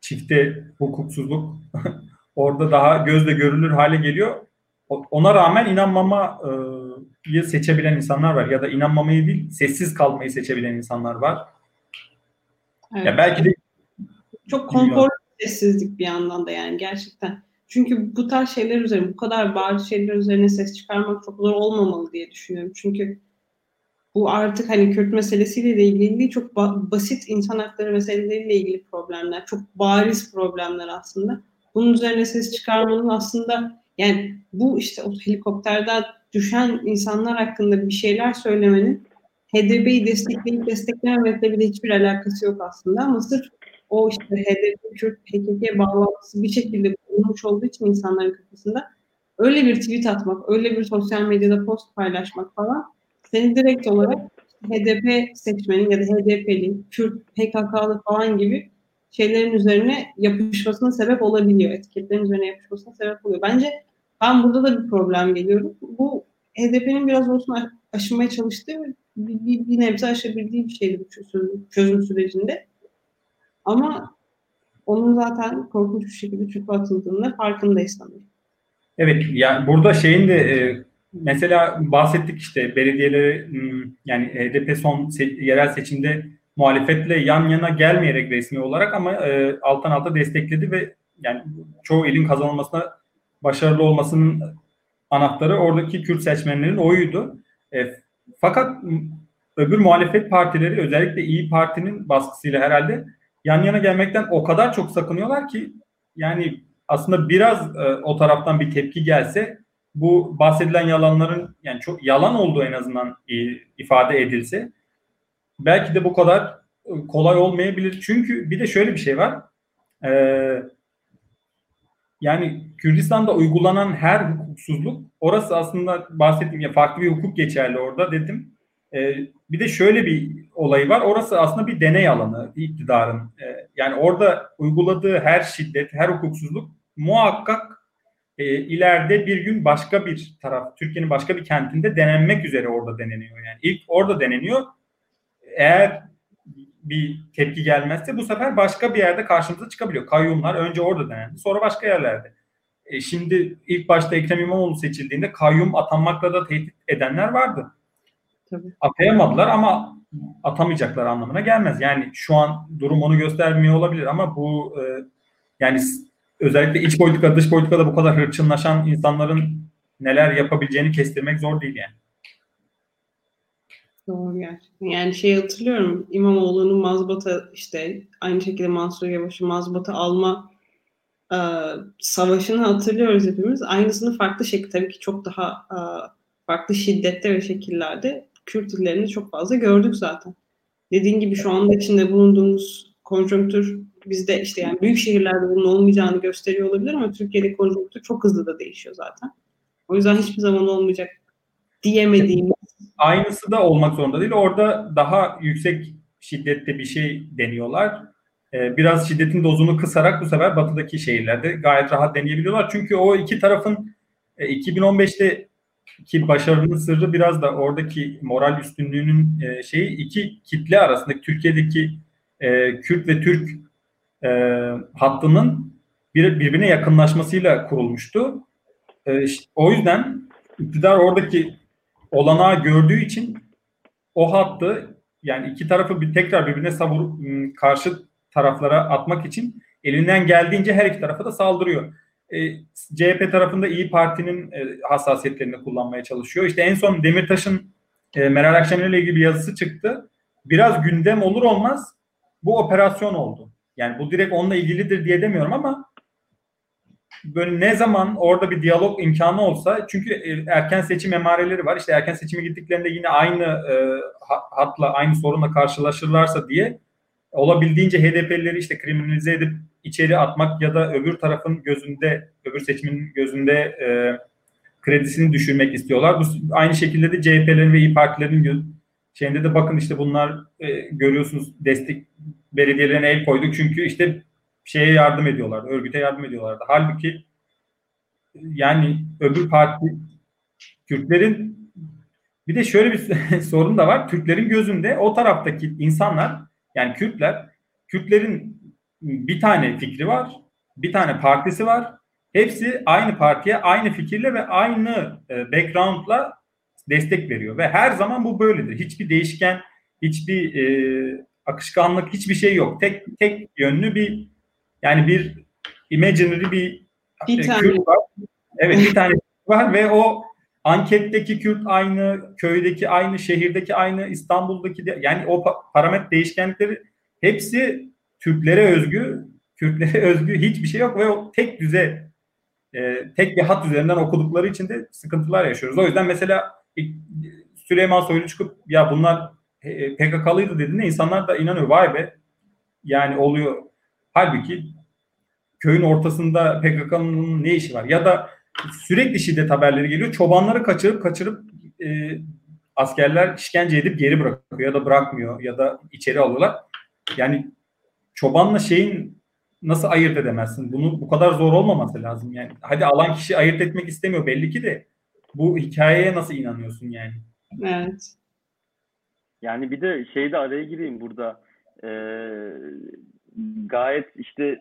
çifte hukuksuzluk orada daha gözle görülür hale geliyor. Ona rağmen inanmamayı seçebilen insanlar var ya da inanmamayı değil sessiz kalmayı seçebilen insanlar var. Evet. Ya belki de çok konforlu sessizlik bir yandan da yani gerçekten. Çünkü bu tarz şeyler üzerine, bu kadar bariz şeyler üzerine ses çıkarmak çok zor olmamalı diye düşünüyorum. Çünkü bu artık hani Kürt meselesiyle de ilgili değil, çok ba- basit insan hakları meseleleriyle ilgili problemler, çok bariz problemler aslında. Bunun üzerine ses çıkarmanın aslında yani bu işte o helikopterden düşen insanlar hakkında bir şeyler söylemenin HDP'yi destekleyip desteklememekle bile hiçbir alakası yok aslında ama sırf o işte HDP, Kürt, PKK bağlantısı bir şekilde bulunmuş olduğu için insanların kafasında öyle bir tweet atmak, öyle bir sosyal medyada post paylaşmak falan seni direkt olarak HDP seçmeni ya da HDP'li, Kürt, PKK'lı falan gibi şeylerin üzerine yapışmasına sebep olabiliyor. Etiketlerin üzerine yapışmasına sebep oluyor. Bence ben burada da bir problem geliyorum. Bu HDP'nin biraz olsun aşımaya çalıştığı bir, bir, bir nebze aşabildiği bir şeydi bu çözüm, çözüm sürecinde. Ama onun zaten korkunç bir şekilde çöpe atıldığında farkındayız sanırım. Evet, yani burada şeyin de e, mesela bahsettik işte belediyeleri hmm, yani HDP son se- yerel seçimde muhalefetle yan yana gelmeyerek resmi olarak ama e, alttan alta destekledi ve yani çoğu ilin kazanılmasına başarılı olmasının anahtarı oradaki Kürt seçmenlerin oyuydu. E, fakat öbür muhalefet partileri özellikle İyi Parti'nin baskısıyla herhalde yan yana gelmekten o kadar çok sakınıyorlar ki yani aslında biraz e, o taraftan bir tepki gelse bu bahsedilen yalanların yani çok yalan olduğu en azından ifade edilse belki de bu kadar e, kolay olmayabilir. Çünkü bir de şöyle bir şey var. Ee, yani Kürdistan'da uygulanan her hukuksuzluk orası aslında bahsettiğim ya farklı bir hukuk geçerli orada dedim. Ee, bir de şöyle bir olayı var. Orası aslında bir deney alanı iktidarın. Ee, yani orada uyguladığı her şiddet, her hukuksuzluk muhakkak e, ileride bir gün başka bir taraf, Türkiye'nin başka bir kentinde denenmek üzere orada deneniyor. Yani ilk orada deneniyor. Eğer bir tepki gelmezse bu sefer başka bir yerde karşımıza çıkabiliyor. Kayyumlar önce orada denendi, sonra başka yerlerde. E şimdi ilk başta Ekrem İmamoğlu seçildiğinde kayyum atanmakla da tehdit edenler vardı. Tabii. Atayamadılar ama atamayacaklar anlamına gelmez. Yani şu an durum onu göstermiyor olabilir ama bu e, yani özellikle iç politika, dış politikada bu kadar hırçınlaşan insanların neler yapabileceğini kestirmek zor değil yani. Doğru gerçekten. Yani şey hatırlıyorum İmamoğlu'nun mazbata işte aynı şekilde Mansur Yavaş'ın mazbata alma e, savaşını hatırlıyoruz hepimiz. Aynısını farklı şekilde tabii ki çok daha e, farklı şiddette ve şekillerde Kürt illerini çok fazla gördük zaten. Dediğin gibi şu anda içinde bulunduğumuz konjonktür bizde işte yani büyük şehirlerde bunun olmayacağını gösteriyor olabilir ama Türkiye'de konjonktür çok hızlı da değişiyor zaten. O yüzden hiçbir zaman olmayacak diyemediğimiz Aynısı da olmak zorunda değil. Orada daha yüksek şiddette bir şey deniyorlar. Ee, biraz şiddetin dozunu kısarak bu sefer batıdaki şehirlerde gayet rahat deneyebiliyorlar. Çünkü o iki tarafın e, 2015'te ki başarının sırrı biraz da oradaki moral üstünlüğünün e, şeyi iki kitle arasındaki Türkiye'deki e, Kürt ve Türk e, hattının bir, birbirine yakınlaşmasıyla kurulmuştu. E, işte, o yüzden iktidar oradaki olanağı gördüğü için o hattı yani iki tarafı bir tekrar birbirine savur karşı taraflara atmak için elinden geldiğince her iki tarafa da saldırıyor. E, CHP tarafında İyi Parti'nin e, hassasiyetlerini kullanmaya çalışıyor. İşte en son Demirtaş'ın e, Meral Akşener ile ilgili bir yazısı çıktı. Biraz gündem olur olmaz bu operasyon oldu. Yani bu direkt onunla ilgilidir diye demiyorum ama böyle ne zaman orada bir diyalog imkanı olsa çünkü erken seçim emareleri var. İşte erken seçime gittiklerinde yine aynı e, hatla aynı sorunla karşılaşırlarsa diye olabildiğince HDP'lileri işte kriminalize edip içeri atmak ya da öbür tarafın gözünde öbür seçimin gözünde e, kredisini düşürmek istiyorlar. Bu aynı şekilde de CHP'lerin ve İYİ Partilerin göz, şeyinde de bakın işte bunlar e, görüyorsunuz destek belediyelerine el koyduk çünkü işte şeye yardım ediyorlardı, örgüte yardım ediyorlardı. Halbuki yani öbür parti Kürtlerin bir de şöyle bir sorun da var. Türklerin gözünde o taraftaki insanlar yani Kürtler Kürtlerin bir tane fikri var, bir tane partisi var. Hepsi aynı partiye, aynı fikirle ve aynı e, background'la destek veriyor ve her zaman bu böyledir. Hiçbir değişken, hiçbir e, akışkanlık, hiçbir şey yok. Tek tek yönlü bir yani bir imaginary bir, bir e, tane. Kürt var. Evet bir tane var ve o anketteki Kürt aynı, köydeki aynı, şehirdeki aynı, İstanbul'daki de, yani o parametre değişkenlikleri hepsi Türklere özgü, Kürtlere özgü hiçbir şey yok ve o tek düze e, tek bir hat üzerinden okudukları için de sıkıntılar yaşıyoruz. O yüzden mesela Süleyman Soylu çıkıp ya bunlar e, PKK'lıydı dediğinde insanlar da inanıyor. Vay be yani oluyor Halbuki köyün ortasında PKK'nın ne işi var? Ya da sürekli şiddet haberleri geliyor. Çobanları kaçırıp kaçırıp e, askerler işkence edip geri bırakıyor ya da bırakmıyor ya da içeri alıyorlar. Yani çobanla şeyin nasıl ayırt edemezsin? Bunu bu kadar zor olmaması lazım yani. Hadi alan kişi ayırt etmek istemiyor belli ki de bu hikayeye nasıl inanıyorsun yani? Evet. Yani bir de şeyde araya gireyim burada. Ee, gayet işte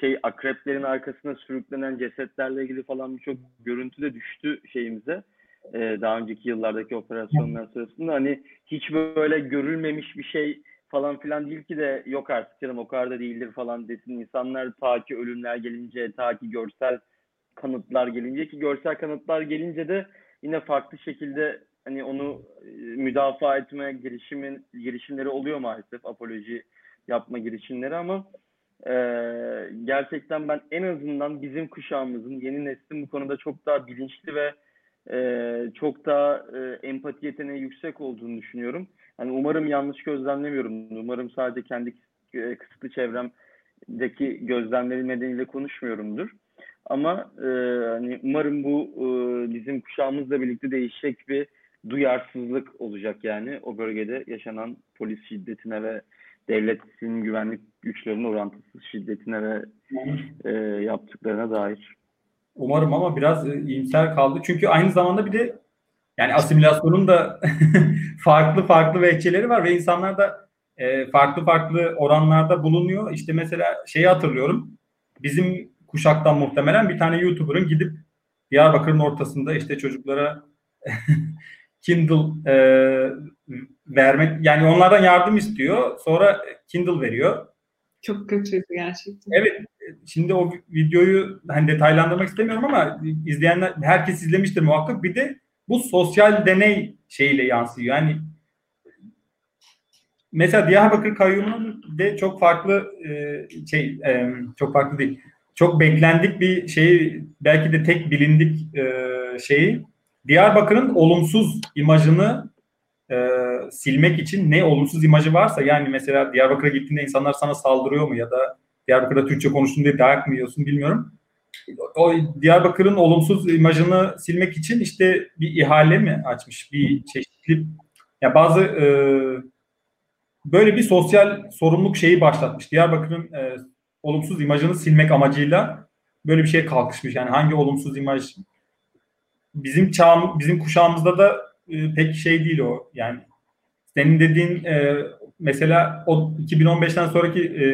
şey akreplerin arkasına sürüklenen cesetlerle ilgili falan birçok görüntü de düştü şeyimize. Ee, daha önceki yıllardaki operasyonlar sırasında hani hiç böyle görülmemiş bir şey falan filan değil ki de yok artık canım o kadar da değildir falan desin insanlar ta ki ölümler gelince ta ki görsel kanıtlar gelince ki görsel kanıtlar gelince de yine farklı şekilde hani onu müdafaa etme girişimin girişimleri oluyor maalesef apoloji yapma girişimleri ama e, gerçekten ben en azından bizim kuşağımızın, yeni neslin bu konuda çok daha bilinçli ve e, çok daha e, empati yeteneği yüksek olduğunu düşünüyorum. Yani umarım yanlış gözlemlemiyorum. Umarım sadece kendi e, kısıtlı çevremdeki gözlemlerim nedeniyle konuşmuyorumdur. Ama e, hani umarım bu e, bizim kuşağımızla birlikte değişecek bir duyarsızlık olacak yani o bölgede yaşanan polis şiddetine ve devletin güvenlik güçlerinin orantısız şiddetine ve e, yaptıklarına dair. Umarım ama biraz e, iyimser kaldı. Çünkü aynı zamanda bir de yani asimilasyonun da farklı farklı vehçeleri var ve insanlar da e, farklı farklı oranlarda bulunuyor. İşte mesela şeyi hatırlıyorum. Bizim kuşaktan muhtemelen bir tane YouTuber'ın gidip Diyarbakır'ın ortasında işte çocuklara Kindle e, vermek yani onlardan yardım istiyor. Sonra Kindle veriyor. Çok kötüydü gerçekten. Evet şimdi o videoyu hani detaylandırmak istemiyorum ama izleyenler herkes izlemiştir muhakkak. Bir de bu sosyal deney şeyiyle yansıyor. Yani mesela Diyarbakır kayyumunun de çok farklı e, şey e, çok farklı değil. Çok beklendik bir şey belki de tek bilindik e, şeyi Diyarbakır'ın olumsuz imajını e, silmek için ne olumsuz imajı varsa yani mesela Diyarbakır'a gittiğinde insanlar sana saldırıyor mu ya da Diyarbakır'da Türkçe konuştun diye dayak mı yiyorsun bilmiyorum. O Diyarbakır'ın olumsuz imajını silmek için işte bir ihale mi açmış bir çeşitli ya bazı e, böyle bir sosyal sorumluluk şeyi başlatmış. Diyarbakır'ın e, olumsuz imajını silmek amacıyla böyle bir şey kalkışmış. Yani hangi olumsuz imaj bizim çağım bizim kuşağımızda da e, pek şey değil o. Yani senin dediğin e, mesela o 2015'ten sonraki e,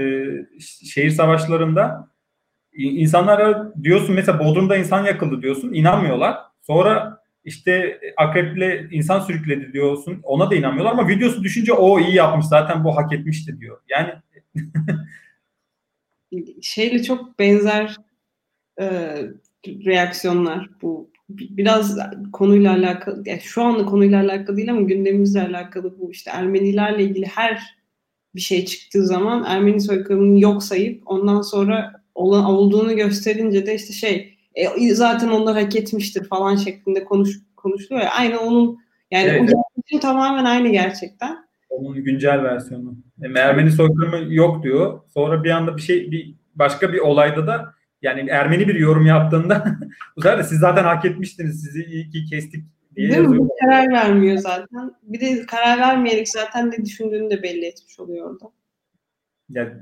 şehir savaşlarında insanlara diyorsun mesela Bodrum'da insan yakıldı diyorsun inanmıyorlar. Sonra işte akreple insan sürükledi diyorsun ona da inanmıyorlar ama videosu düşünce o iyi yapmış zaten bu hak etmişti diyor. Yani şeyle çok benzer e, reaksiyonlar bu biraz konuyla alakalı yani şu anda konuyla alakalı değil ama gündemimizle alakalı bu işte Ermenilerle ilgili her bir şey çıktığı zaman Ermeni soykırımını yok sayıp ondan sonra olan, olduğunu gösterince de işte şey e, zaten onlar hak etmiştir falan şeklinde konuş, konuşuluyor ya. Aynı onun yani evet, o evet. tamamen aynı gerçekten. Onun güncel versiyonu. Yani Ermeni soykırımı yok diyor. Sonra bir anda bir şey bir başka bir olayda da yani Ermeni bir yorum yaptığında bu sefer de siz zaten hak etmiştiniz sizi iyi ki kestik diye Değil yazıyor. Mi? Karar vermiyor zaten. Bir de karar vermeyerek zaten ne düşündüğünü de belli etmiş oluyor orada. Yani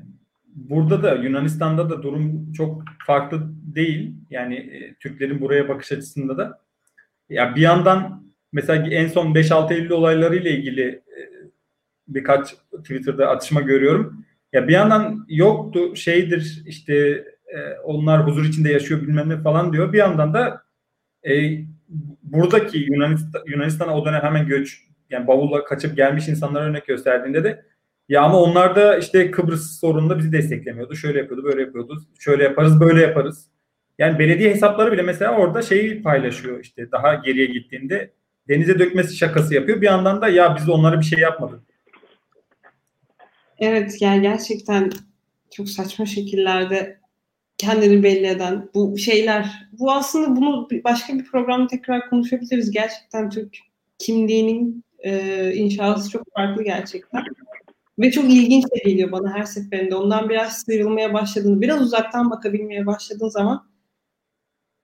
burada da Yunanistan'da da durum çok farklı değil. Yani e, Türklerin buraya bakış açısında da. Ya bir yandan mesela en son 5-6 Eylül olayları ile ilgili e, birkaç Twitter'da atışma görüyorum. Ya bir yandan yoktu şeydir işte e, onlar huzur içinde yaşıyor bilmem ne falan diyor. Bir yandan da e, buradaki Yunanistan, Yunanistan'a o dönem hemen göç yani bavulla kaçıp gelmiş insanlara örnek gösterdiğinde de ya ama onlar da işte Kıbrıs sorununda bizi desteklemiyordu. Şöyle yapıyordu, böyle yapıyordu. Şöyle yaparız, böyle yaparız. Yani belediye hesapları bile mesela orada şeyi paylaşıyor işte daha geriye gittiğinde denize dökmesi şakası yapıyor. Bir yandan da ya biz onlara bir şey yapmadık. Evet yani gerçekten çok saçma şekillerde kendini belli eden bu şeyler. Bu aslında bunu başka bir programda tekrar konuşabiliriz. Gerçekten Türk kimliğinin e, inşası çok farklı gerçekten. Ve çok ilginç de geliyor bana her seferinde. Ondan biraz sıyrılmaya başladığın, biraz uzaktan bakabilmeye başladığın zaman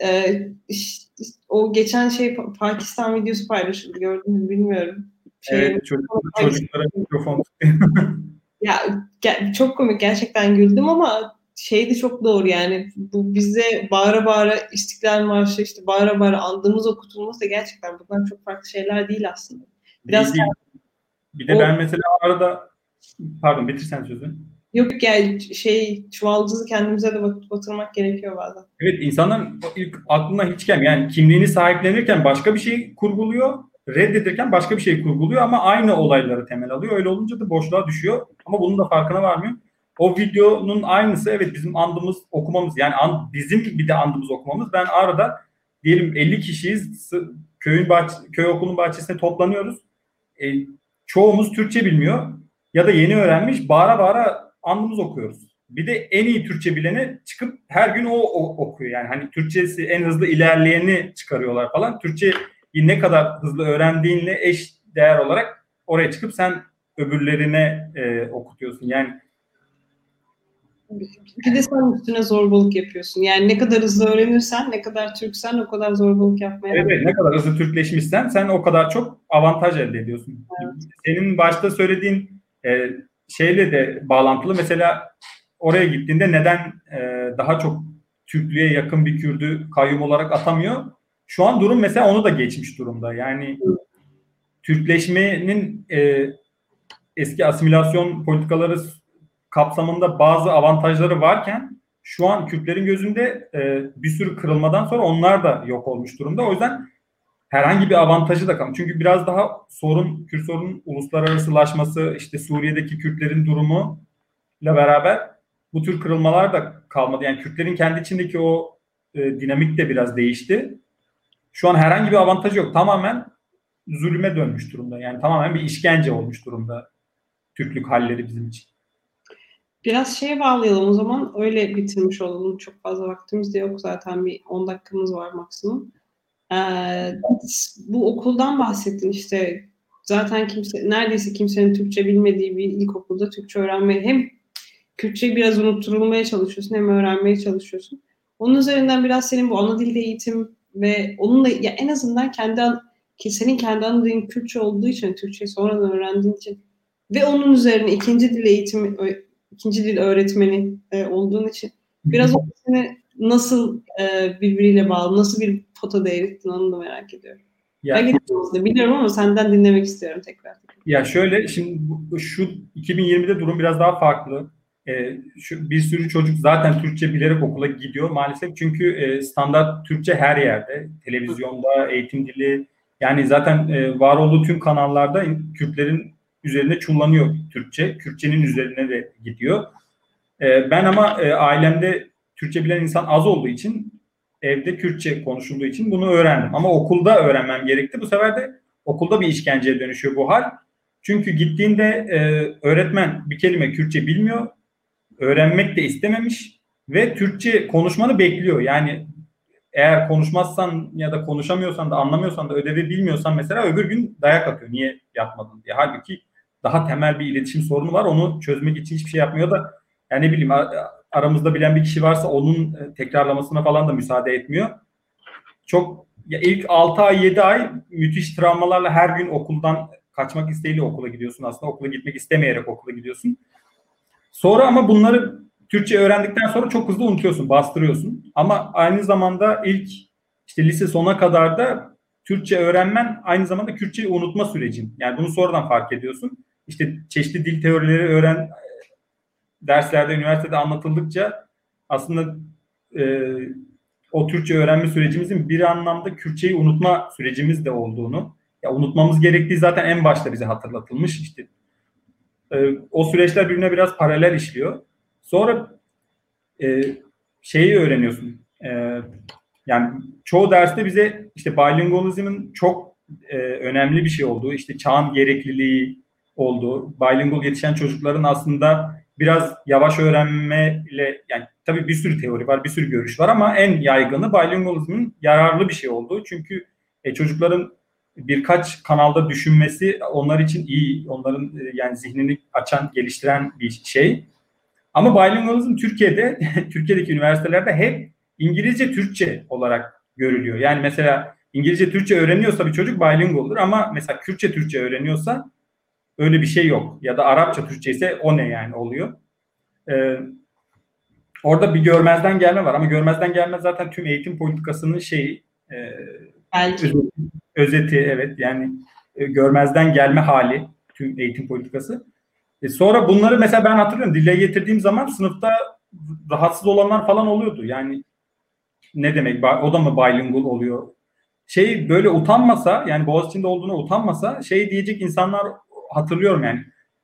e, işte, o geçen şey Pakistan videosu paylaşıldı gördün mü bilmiyorum. Şey, evet çocuk, çocuklara mikrofon Ya çok komik gerçekten güldüm ama şey de çok doğru yani bu bize bağıra bağıra İstiklal Marşı işte bağıra bağıra andığımız okutulması da gerçekten bunlar çok farklı şeyler değil aslında. Biraz değil, değil. Bir de o, ben mesela arada pardon bitirsen sözü. Yok yani şey çuvaldızı kendimize de batırmak gerekiyor bazen. Evet insanların ilk aklına hiç gelmiyor. Yani kimliğini sahiplenirken başka bir şey kurguluyor. Reddedirken başka bir şey kurguluyor ama aynı olayları temel alıyor. Öyle olunca da boşluğa düşüyor. Ama bunun da farkına varmıyor o videonun aynısı evet bizim andımız okumamız yani and, bizim bir de andımız okumamız. Ben arada diyelim 50 kişiyiz köyün bahç köy okulun bahçesine toplanıyoruz. E, çoğumuz Türkçe bilmiyor ya da yeni öğrenmiş bağıra bağıra andımız okuyoruz. Bir de en iyi Türkçe bileni çıkıp her gün o, o okuyor. Yani hani Türkçesi en hızlı ilerleyeni çıkarıyorlar falan. Türkçe ne kadar hızlı öğrendiğinle eş değer olarak oraya çıkıp sen öbürlerine e, okutuyorsun. Yani bir de sen üstüne zorbalık yapıyorsun. Yani ne kadar hızlı öğrenirsen, ne kadar Türksen o kadar zorbalık yapmaya Evet, ne kadar hızlı Türkleşmişsen sen o kadar çok avantaj elde ediyorsun. Evet. Senin başta söylediğin e, şeyle de bağlantılı. Mesela oraya gittiğinde neden e, daha çok Türklüğe yakın bir Kürdü kayyum olarak atamıyor? Şu an durum mesela onu da geçmiş durumda. Yani evet. Türkleşmenin e, eski asimilasyon politikaları kapsamında bazı avantajları varken şu an Kürtlerin gözünde e, bir sürü kırılmadan sonra onlar da yok olmuş durumda. O yüzden herhangi bir avantajı da kalmıyor. Çünkü biraz daha sorun, Kürt sorunun uluslararasılaşması, işte Suriye'deki Kürtlerin durumu ile beraber bu tür kırılmalar da kalmadı. Yani Kürtlerin kendi içindeki o e, dinamik de biraz değişti. Şu an herhangi bir avantajı yok. Tamamen zulüme dönmüş durumda. Yani tamamen bir işkence olmuş durumda Türklük halleri bizim için. Biraz şeye bağlayalım o zaman. Öyle bitirmiş olalım. Çok fazla vaktimiz de yok zaten. Bir 10 dakikamız var maksimum. Ee, bu okuldan bahsettin işte. Zaten kimse neredeyse kimsenin Türkçe bilmediği bir ilkokulda Türkçe öğrenmeye hem Kürtçeyi biraz unutturulmaya çalışıyorsun hem öğrenmeye çalışıyorsun. Onun üzerinden biraz senin bu ana dilde eğitim ve onunla ya en azından kendi ki senin kendi ana dilin Kürtçe olduğu için Türkçeyi sonradan öğrendiğin için ve onun üzerine ikinci dil eğitimi ikinci dil öğretmeni e, olduğun için biraz o seni nasıl e, birbiriyle bağlı, nasıl bir foto değerittin onu da merak ediyorum. Ya, ben biliyorum ama senden dinlemek istiyorum tekrar. Ya şöyle şimdi şu 2020'de durum biraz daha farklı. Ee, şu bir sürü çocuk zaten Türkçe bilerek okula gidiyor maalesef çünkü e, standart Türkçe her yerde, televizyonda, eğitim dili yani zaten e, var olduğu tüm kanallarda Kürtlerin üzerine çullanıyor Türkçe. Kürtçenin üzerine de gidiyor. E, ben ama e, ailemde Türkçe bilen insan az olduğu için evde Kürtçe konuşulduğu için bunu öğrendim. Ama okulda öğrenmem gerekti. Bu sefer de okulda bir işkenceye dönüşüyor bu hal. Çünkü gittiğinde e, öğretmen bir kelime Kürtçe bilmiyor. Öğrenmek de istememiş ve Türkçe konuşmanı bekliyor. Yani eğer konuşmazsan ya da konuşamıyorsan da anlamıyorsan da ödevi bilmiyorsan mesela öbür gün dayak atıyor. Niye yapmadın diye. Halbuki daha temel bir iletişim sorunu var. Onu çözmek için hiçbir şey yapmıyor da yani ne bileyim aramızda bilen bir kişi varsa onun e, tekrarlamasına falan da müsaade etmiyor. Çok ya ilk 6 ay 7 ay müthiş travmalarla her gün okuldan kaçmak isteğiyle okula gidiyorsun. Aslında okula gitmek istemeyerek okula gidiyorsun. Sonra ama bunları Türkçe öğrendikten sonra çok hızlı unutuyorsun, bastırıyorsun. Ama aynı zamanda ilk işte lise sona kadar da Türkçe öğrenmen aynı zamanda Kürtçeyi unutma sürecin. Yani bunu sonradan fark ediyorsun işte çeşitli dil teorileri öğren derslerde, üniversitede anlatıldıkça aslında e, o Türkçe öğrenme sürecimizin bir anlamda Kürtçeyi unutma sürecimiz de olduğunu, ya unutmamız gerektiği zaten en başta bize hatırlatılmış. işte e, o süreçler birbirine biraz paralel işliyor. Sonra e, şeyi öğreniyorsun. E, yani çoğu derste bize işte bilingualizmin çok e, önemli bir şey olduğu, işte çağın gerekliliği, olduğu, bilingual yetişen çocukların aslında biraz yavaş öğrenmeyle yani tabii bir sürü teori var, bir sürü görüş var ama en yaygını bilingualizmin yararlı bir şey olduğu. Çünkü e, çocukların birkaç kanalda düşünmesi onlar için iyi, onların e, yani zihnini açan, geliştiren bir şey. Ama bilingualizm Türkiye'de, Türkiye'deki üniversitelerde hep İngilizce Türkçe olarak görülüyor. Yani mesela İngilizce Türkçe öğreniyorsa bir çocuk bilingual'dır ama mesela Kürtçe Türkçe öğreniyorsa Öyle bir şey yok. Ya da Arapça Türkçe ise o ne yani oluyor. Ee, orada bir görmezden gelme var ama görmezden gelme zaten tüm eğitim politikasının şeyi e, özeti, özeti evet yani e, görmezden gelme hali tüm eğitim politikası. E, sonra bunları mesela ben hatırlıyorum dile getirdiğim zaman sınıfta rahatsız olanlar falan oluyordu. Yani ne demek o da mı bilingual oluyor? Şey böyle utanmasa yani Boğaziçi'nde olduğuna utanmasa şey diyecek insanlar hatırlıyorum yani.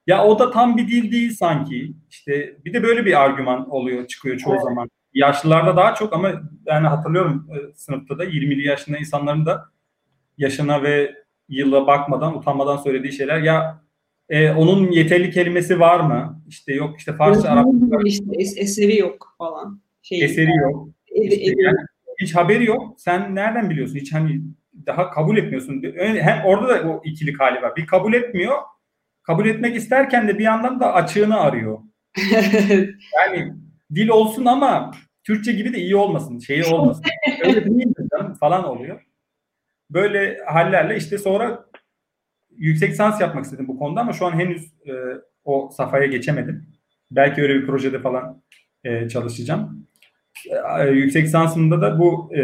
Ya o da tam bir dil değil sanki. İşte bir de böyle bir argüman oluyor, çıkıyor çoğu evet. zaman. Yaşlılarda daha çok ama yani hatırlıyorum e, sınıfta da 20'li yaşında insanların da yaşına ve yıla bakmadan, utanmadan söylediği şeyler. Ya e, onun yeterli kelimesi var mı? İşte yok işte Farsça, Arapça. İşte es- eseri yok falan. Şey, eseri yok. İşte yani hiç haberi yok. Sen nereden biliyorsun? Hiç hani daha kabul etmiyorsun. Hem orada da o ikilik hali var. Bir kabul etmiyor kabul etmek isterken de bir yandan da açığını arıyor. yani dil olsun ama Türkçe gibi de iyi olmasın, şeyi olmasın. Öyle değil mi canım falan oluyor. Böyle hallerle işte sonra yüksek sans yapmak istedim bu konuda ama şu an henüz e, o safhaya geçemedim. Belki öyle bir projede falan e, çalışacağım. E, yüksek sansımda da bu e,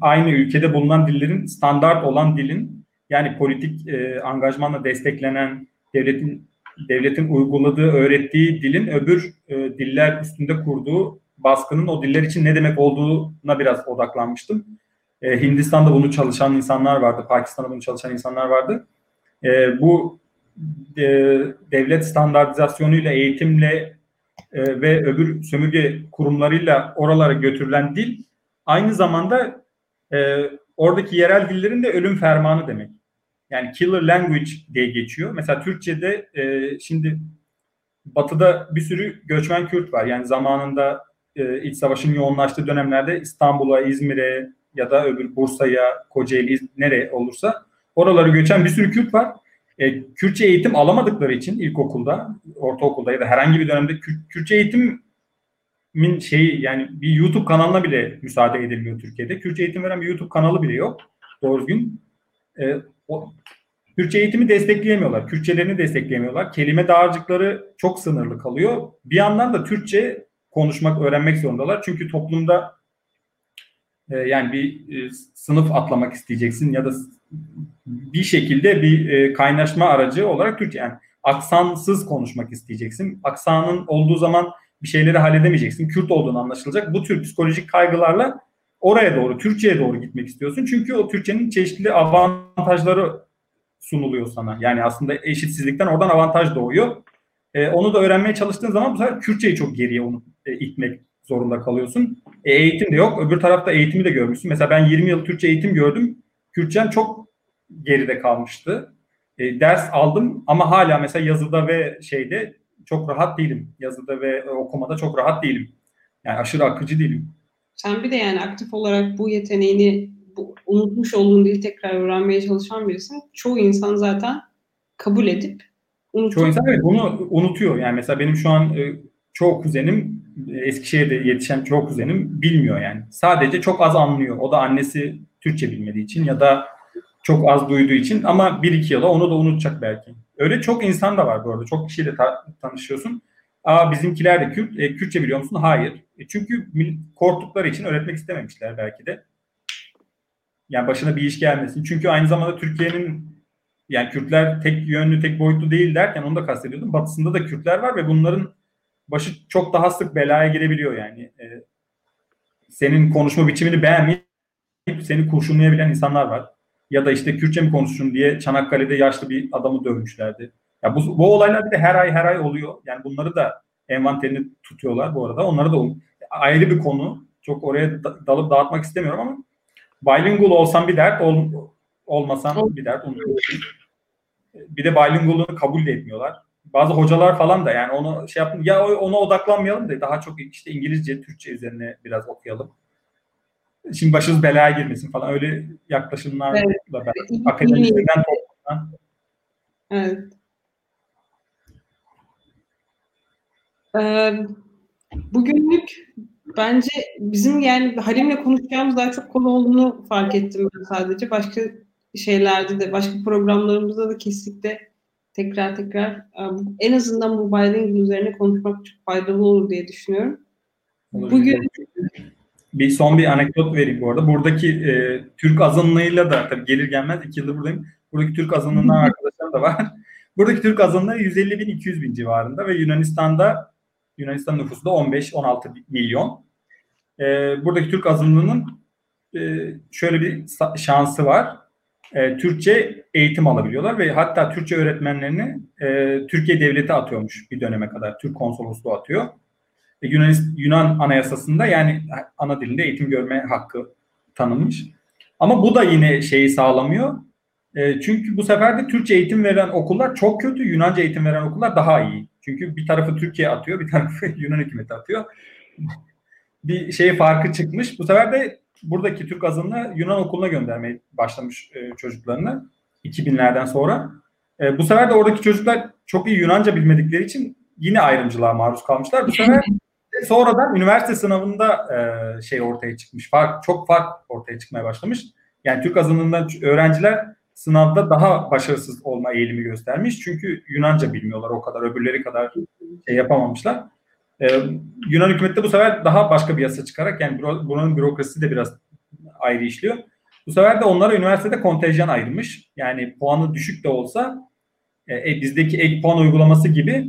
aynı ülkede bulunan dillerin standart olan dilin yani politik e, angajmanla desteklenen devletin devletin uyguladığı, öğrettiği dilin öbür e, diller üstünde kurduğu baskının o diller için ne demek olduğuna biraz odaklanmıştım. E, Hindistan'da bunu çalışan insanlar vardı, Pakistan'da bunu çalışan insanlar vardı. E, bu e, devlet standartizasyonuyla, eğitimle e, ve öbür sömürge kurumlarıyla oralara götürülen dil aynı zamanda e, oradaki yerel dillerin de ölüm fermanı demek. Yani killer language diye geçiyor. Mesela Türkçe'de e, şimdi Batı'da bir sürü göçmen Kürt var. Yani zamanında e, iç savaşın yoğunlaştığı dönemlerde İstanbul'a, İzmir'e ya da öbür Bursa'ya, Kocaeli, nereye olursa oraları göçen bir sürü Kürt var. E, Kürtçe eğitim alamadıkları için ilkokulda, ortaokulda ya da herhangi bir dönemde Kürt, Kürtçe eğitimin şeyi yani bir YouTube kanalına bile müsaade edilmiyor Türkiye'de. Kürtçe eğitim veren bir YouTube kanalı bile yok doğru düzgün. E, o, Kürtçe eğitimi destekleyemiyorlar. Kürtçelerini destekleyemiyorlar. Kelime dağarcıkları çok sınırlı kalıyor. Bir yandan da Türkçe konuşmak, öğrenmek zorundalar. Çünkü toplumda e, yani bir e, sınıf atlamak isteyeceksin ya da bir şekilde bir e, kaynaşma aracı olarak Türkçe yani aksansız konuşmak isteyeceksin. Aksanın olduğu zaman bir şeyleri halledemeyeceksin. Kürt olduğunu anlaşılacak. Bu tür psikolojik kaygılarla oraya doğru, Türkçe'ye doğru gitmek istiyorsun. Çünkü o Türkçenin çeşitli avantajları sunuluyor sana. Yani aslında eşitsizlikten oradan avantaj doğuyor. E, onu da öğrenmeye çalıştığın zaman bu sefer Kürtçeyi çok geriye onu e, itmek zorunda kalıyorsun. E, eğitim de yok. Öbür tarafta eğitimi de görmüşsün. Mesela ben 20 yıl Türkçe eğitim gördüm. Kürtçem çok geride kalmıştı. E, ders aldım ama hala mesela yazıda ve şeyde çok rahat değilim. Yazıda ve okumada çok rahat değilim. Yani aşırı akıcı değilim. Sen bir de yani aktif olarak bu yeteneğini bu, unutmuş olduğun dili tekrar öğrenmeye çalışan birisin. Çoğu insan zaten kabul edip unutuyor. Çoğu insan evet bunu unutuyor. Yani mesela benim şu an e, çoğu kuzenim e, Eskişehir'de yetişen çoğu kuzenim bilmiyor yani. Sadece çok az anlıyor. O da annesi Türkçe bilmediği için ya da çok az duyduğu için ama bir iki yıla onu da unutacak belki. Öyle çok insan da var bu arada. Çok kişiyle ta- tanışıyorsun. Aa bizimkiler de Kürt. E, Kürtçe biliyor musun? Hayır. E, çünkü korktukları için öğretmek istememişler belki de. Yani başına bir iş gelmesin. Çünkü aynı zamanda Türkiye'nin yani Kürtler tek yönlü, tek boyutlu değil derken onu da kastediyordum. Batısında da Kürtler var ve bunların başı çok daha sık belaya girebiliyor yani. E, senin konuşma biçimini beğenmeyip seni kurşunlayabilen insanlar var. Ya da işte Kürtçe mi konuşsun diye Çanakkale'de yaşlı bir adamı dövmüşlerdi. Ya bu, bu olaylar bir de her ay her ay oluyor. Yani bunları da envanterini tutuyorlar bu arada. Onları da ayrı bir konu. Çok oraya dalıp dağıtmak istemiyorum ama bilingual olsam bir dert, ol, olmasam bir dert. Onu bir de bilingual'ını kabul de etmiyorlar. Bazı hocalar falan da yani onu şey yapın ya ona odaklanmayalım da daha çok işte İngilizce, Türkçe üzerine biraz okuyalım. Şimdi başınız belaya girmesin falan öyle yaklaşımlarla evet. ben akademisyen toplumdan. Evet. Ee, bugünlük bence bizim yani Halim'le konuşacağımız daha çok konu olduğunu fark ettim ben sadece. Başka şeylerde de, başka programlarımızda da kesinlikle tekrar tekrar en azından bu bilingual üzerine konuşmak çok faydalı olur diye düşünüyorum. Bugün bir son bir anekdot vereyim bu arada. Buradaki e, Türk azınlığıyla da tabii gelir gelmez iki yıldır buradayım. Buradaki Türk azınlığından arkadaşlar da var. Buradaki Türk azınlığı 150 bin 200 bin civarında ve Yunanistan'da Yunanistan nüfusu da 15-16 milyon. E, buradaki Türk azınlığının e, şöyle bir şansı var. E, Türkçe eğitim alabiliyorlar ve hatta Türkçe öğretmenlerini e, Türkiye devleti atıyormuş bir döneme kadar. Türk konsolosluğu atıyor. E, Yunan, Yunan anayasasında yani ana dilinde eğitim görme hakkı tanınmış. Ama bu da yine şeyi sağlamıyor. E, çünkü bu sefer de Türkçe eğitim veren okullar çok kötü, Yunanca eğitim veren okullar daha iyi. Çünkü bir tarafı Türkiye atıyor, bir tarafı Yunan hükümeti atıyor. Bir şey farkı çıkmış. Bu sefer de buradaki Türk azınlığı Yunan okuluna göndermeye başlamış e, çocuklarını 2000'lerden sonra. E, bu sefer de oradaki çocuklar çok iyi Yunanca bilmedikleri için yine ayrımcılığa maruz kalmışlar. Bu sefer sonradan üniversite sınavında e, şey ortaya çıkmış. Fark çok fark ortaya çıkmaya başlamış. Yani Türk azınlığından öğrenciler sınavda daha başarısız olma eğilimi göstermiş. Çünkü Yunanca bilmiyorlar o kadar, öbürleri kadar şey yapamamışlar. Ee, Yunan hükümeti de bu sefer daha başka bir yasa çıkarak yani buranın bürokrasisi de biraz ayrı işliyor. Bu sefer de onlara üniversitede kontenjan ayrılmış. Yani puanı düşük de olsa e, e bizdeki ek puan uygulaması gibi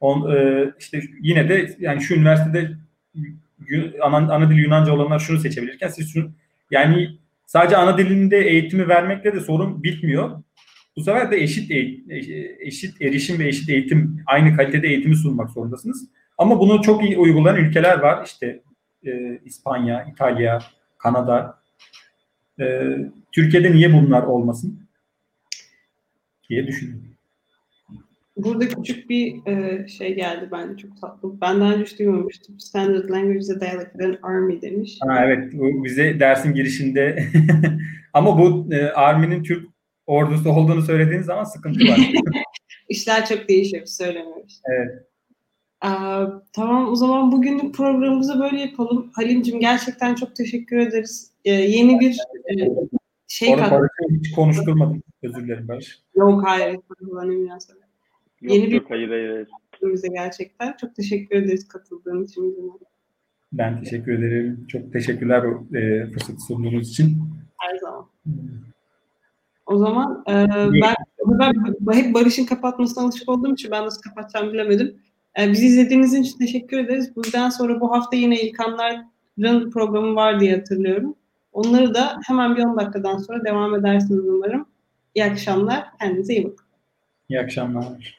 on, e, işte yine de yani şu üniversitede ana, ana dil Yunanca olanlar şunu seçebilirken siz şunu yani sadece ana dilinde eğitimi vermekle de sorun bitmiyor. bu sefer de eşit eşit erişim ve eşit eğitim, aynı kalitede eğitimi sunmak zorundasınız. Ama bunu çok iyi uygulayan ülkeler var. İşte e, İspanya, İtalya, Kanada. E, Türkiye'de niye bunlar olmasın diye düşünüyorum. Burada küçük bir e, şey geldi bence çok tatlı. Ben daha önce hiç duymamıştım. Standard Language is a Dialect of an Army demiş. Ha, evet, bu bize dersin girişinde ama bu e, Army'nin Türk ordusu olduğunu söylediğiniz zaman sıkıntı var. İşler çok değişiyor, söylemiyoruz. Evet. Aa, tamam o zaman bugünlük programımızı böyle yapalım. Halimcim gerçekten çok teşekkür ederiz. Ee, yeni bir e, şey Orada hiç konuşturmadım. Özür dilerim Barış. Yok hayır. münasebet. Yok Yeni bir- yok hayır hayır. hayır. Bize gerçekten. Çok teşekkür ederiz katıldığın için. bizimle. Ben teşekkür ederim. Çok teşekkürler bu e, fırsatı sunduğunuz için. Her zaman. O zaman e, ben, ben hep Barış'ın kapatmasına alışık olduğum için ben nasıl kapatacağımı bilemedim. E, bizi izlediğiniz için teşekkür ederiz. Buradan sonra bu hafta yine İlkanlar'ın programı var diye hatırlıyorum. Onları da hemen bir 10 dakikadan sonra devam edersiniz umarım. İyi akşamlar. Kendinize iyi bakın. İyi akşamlar.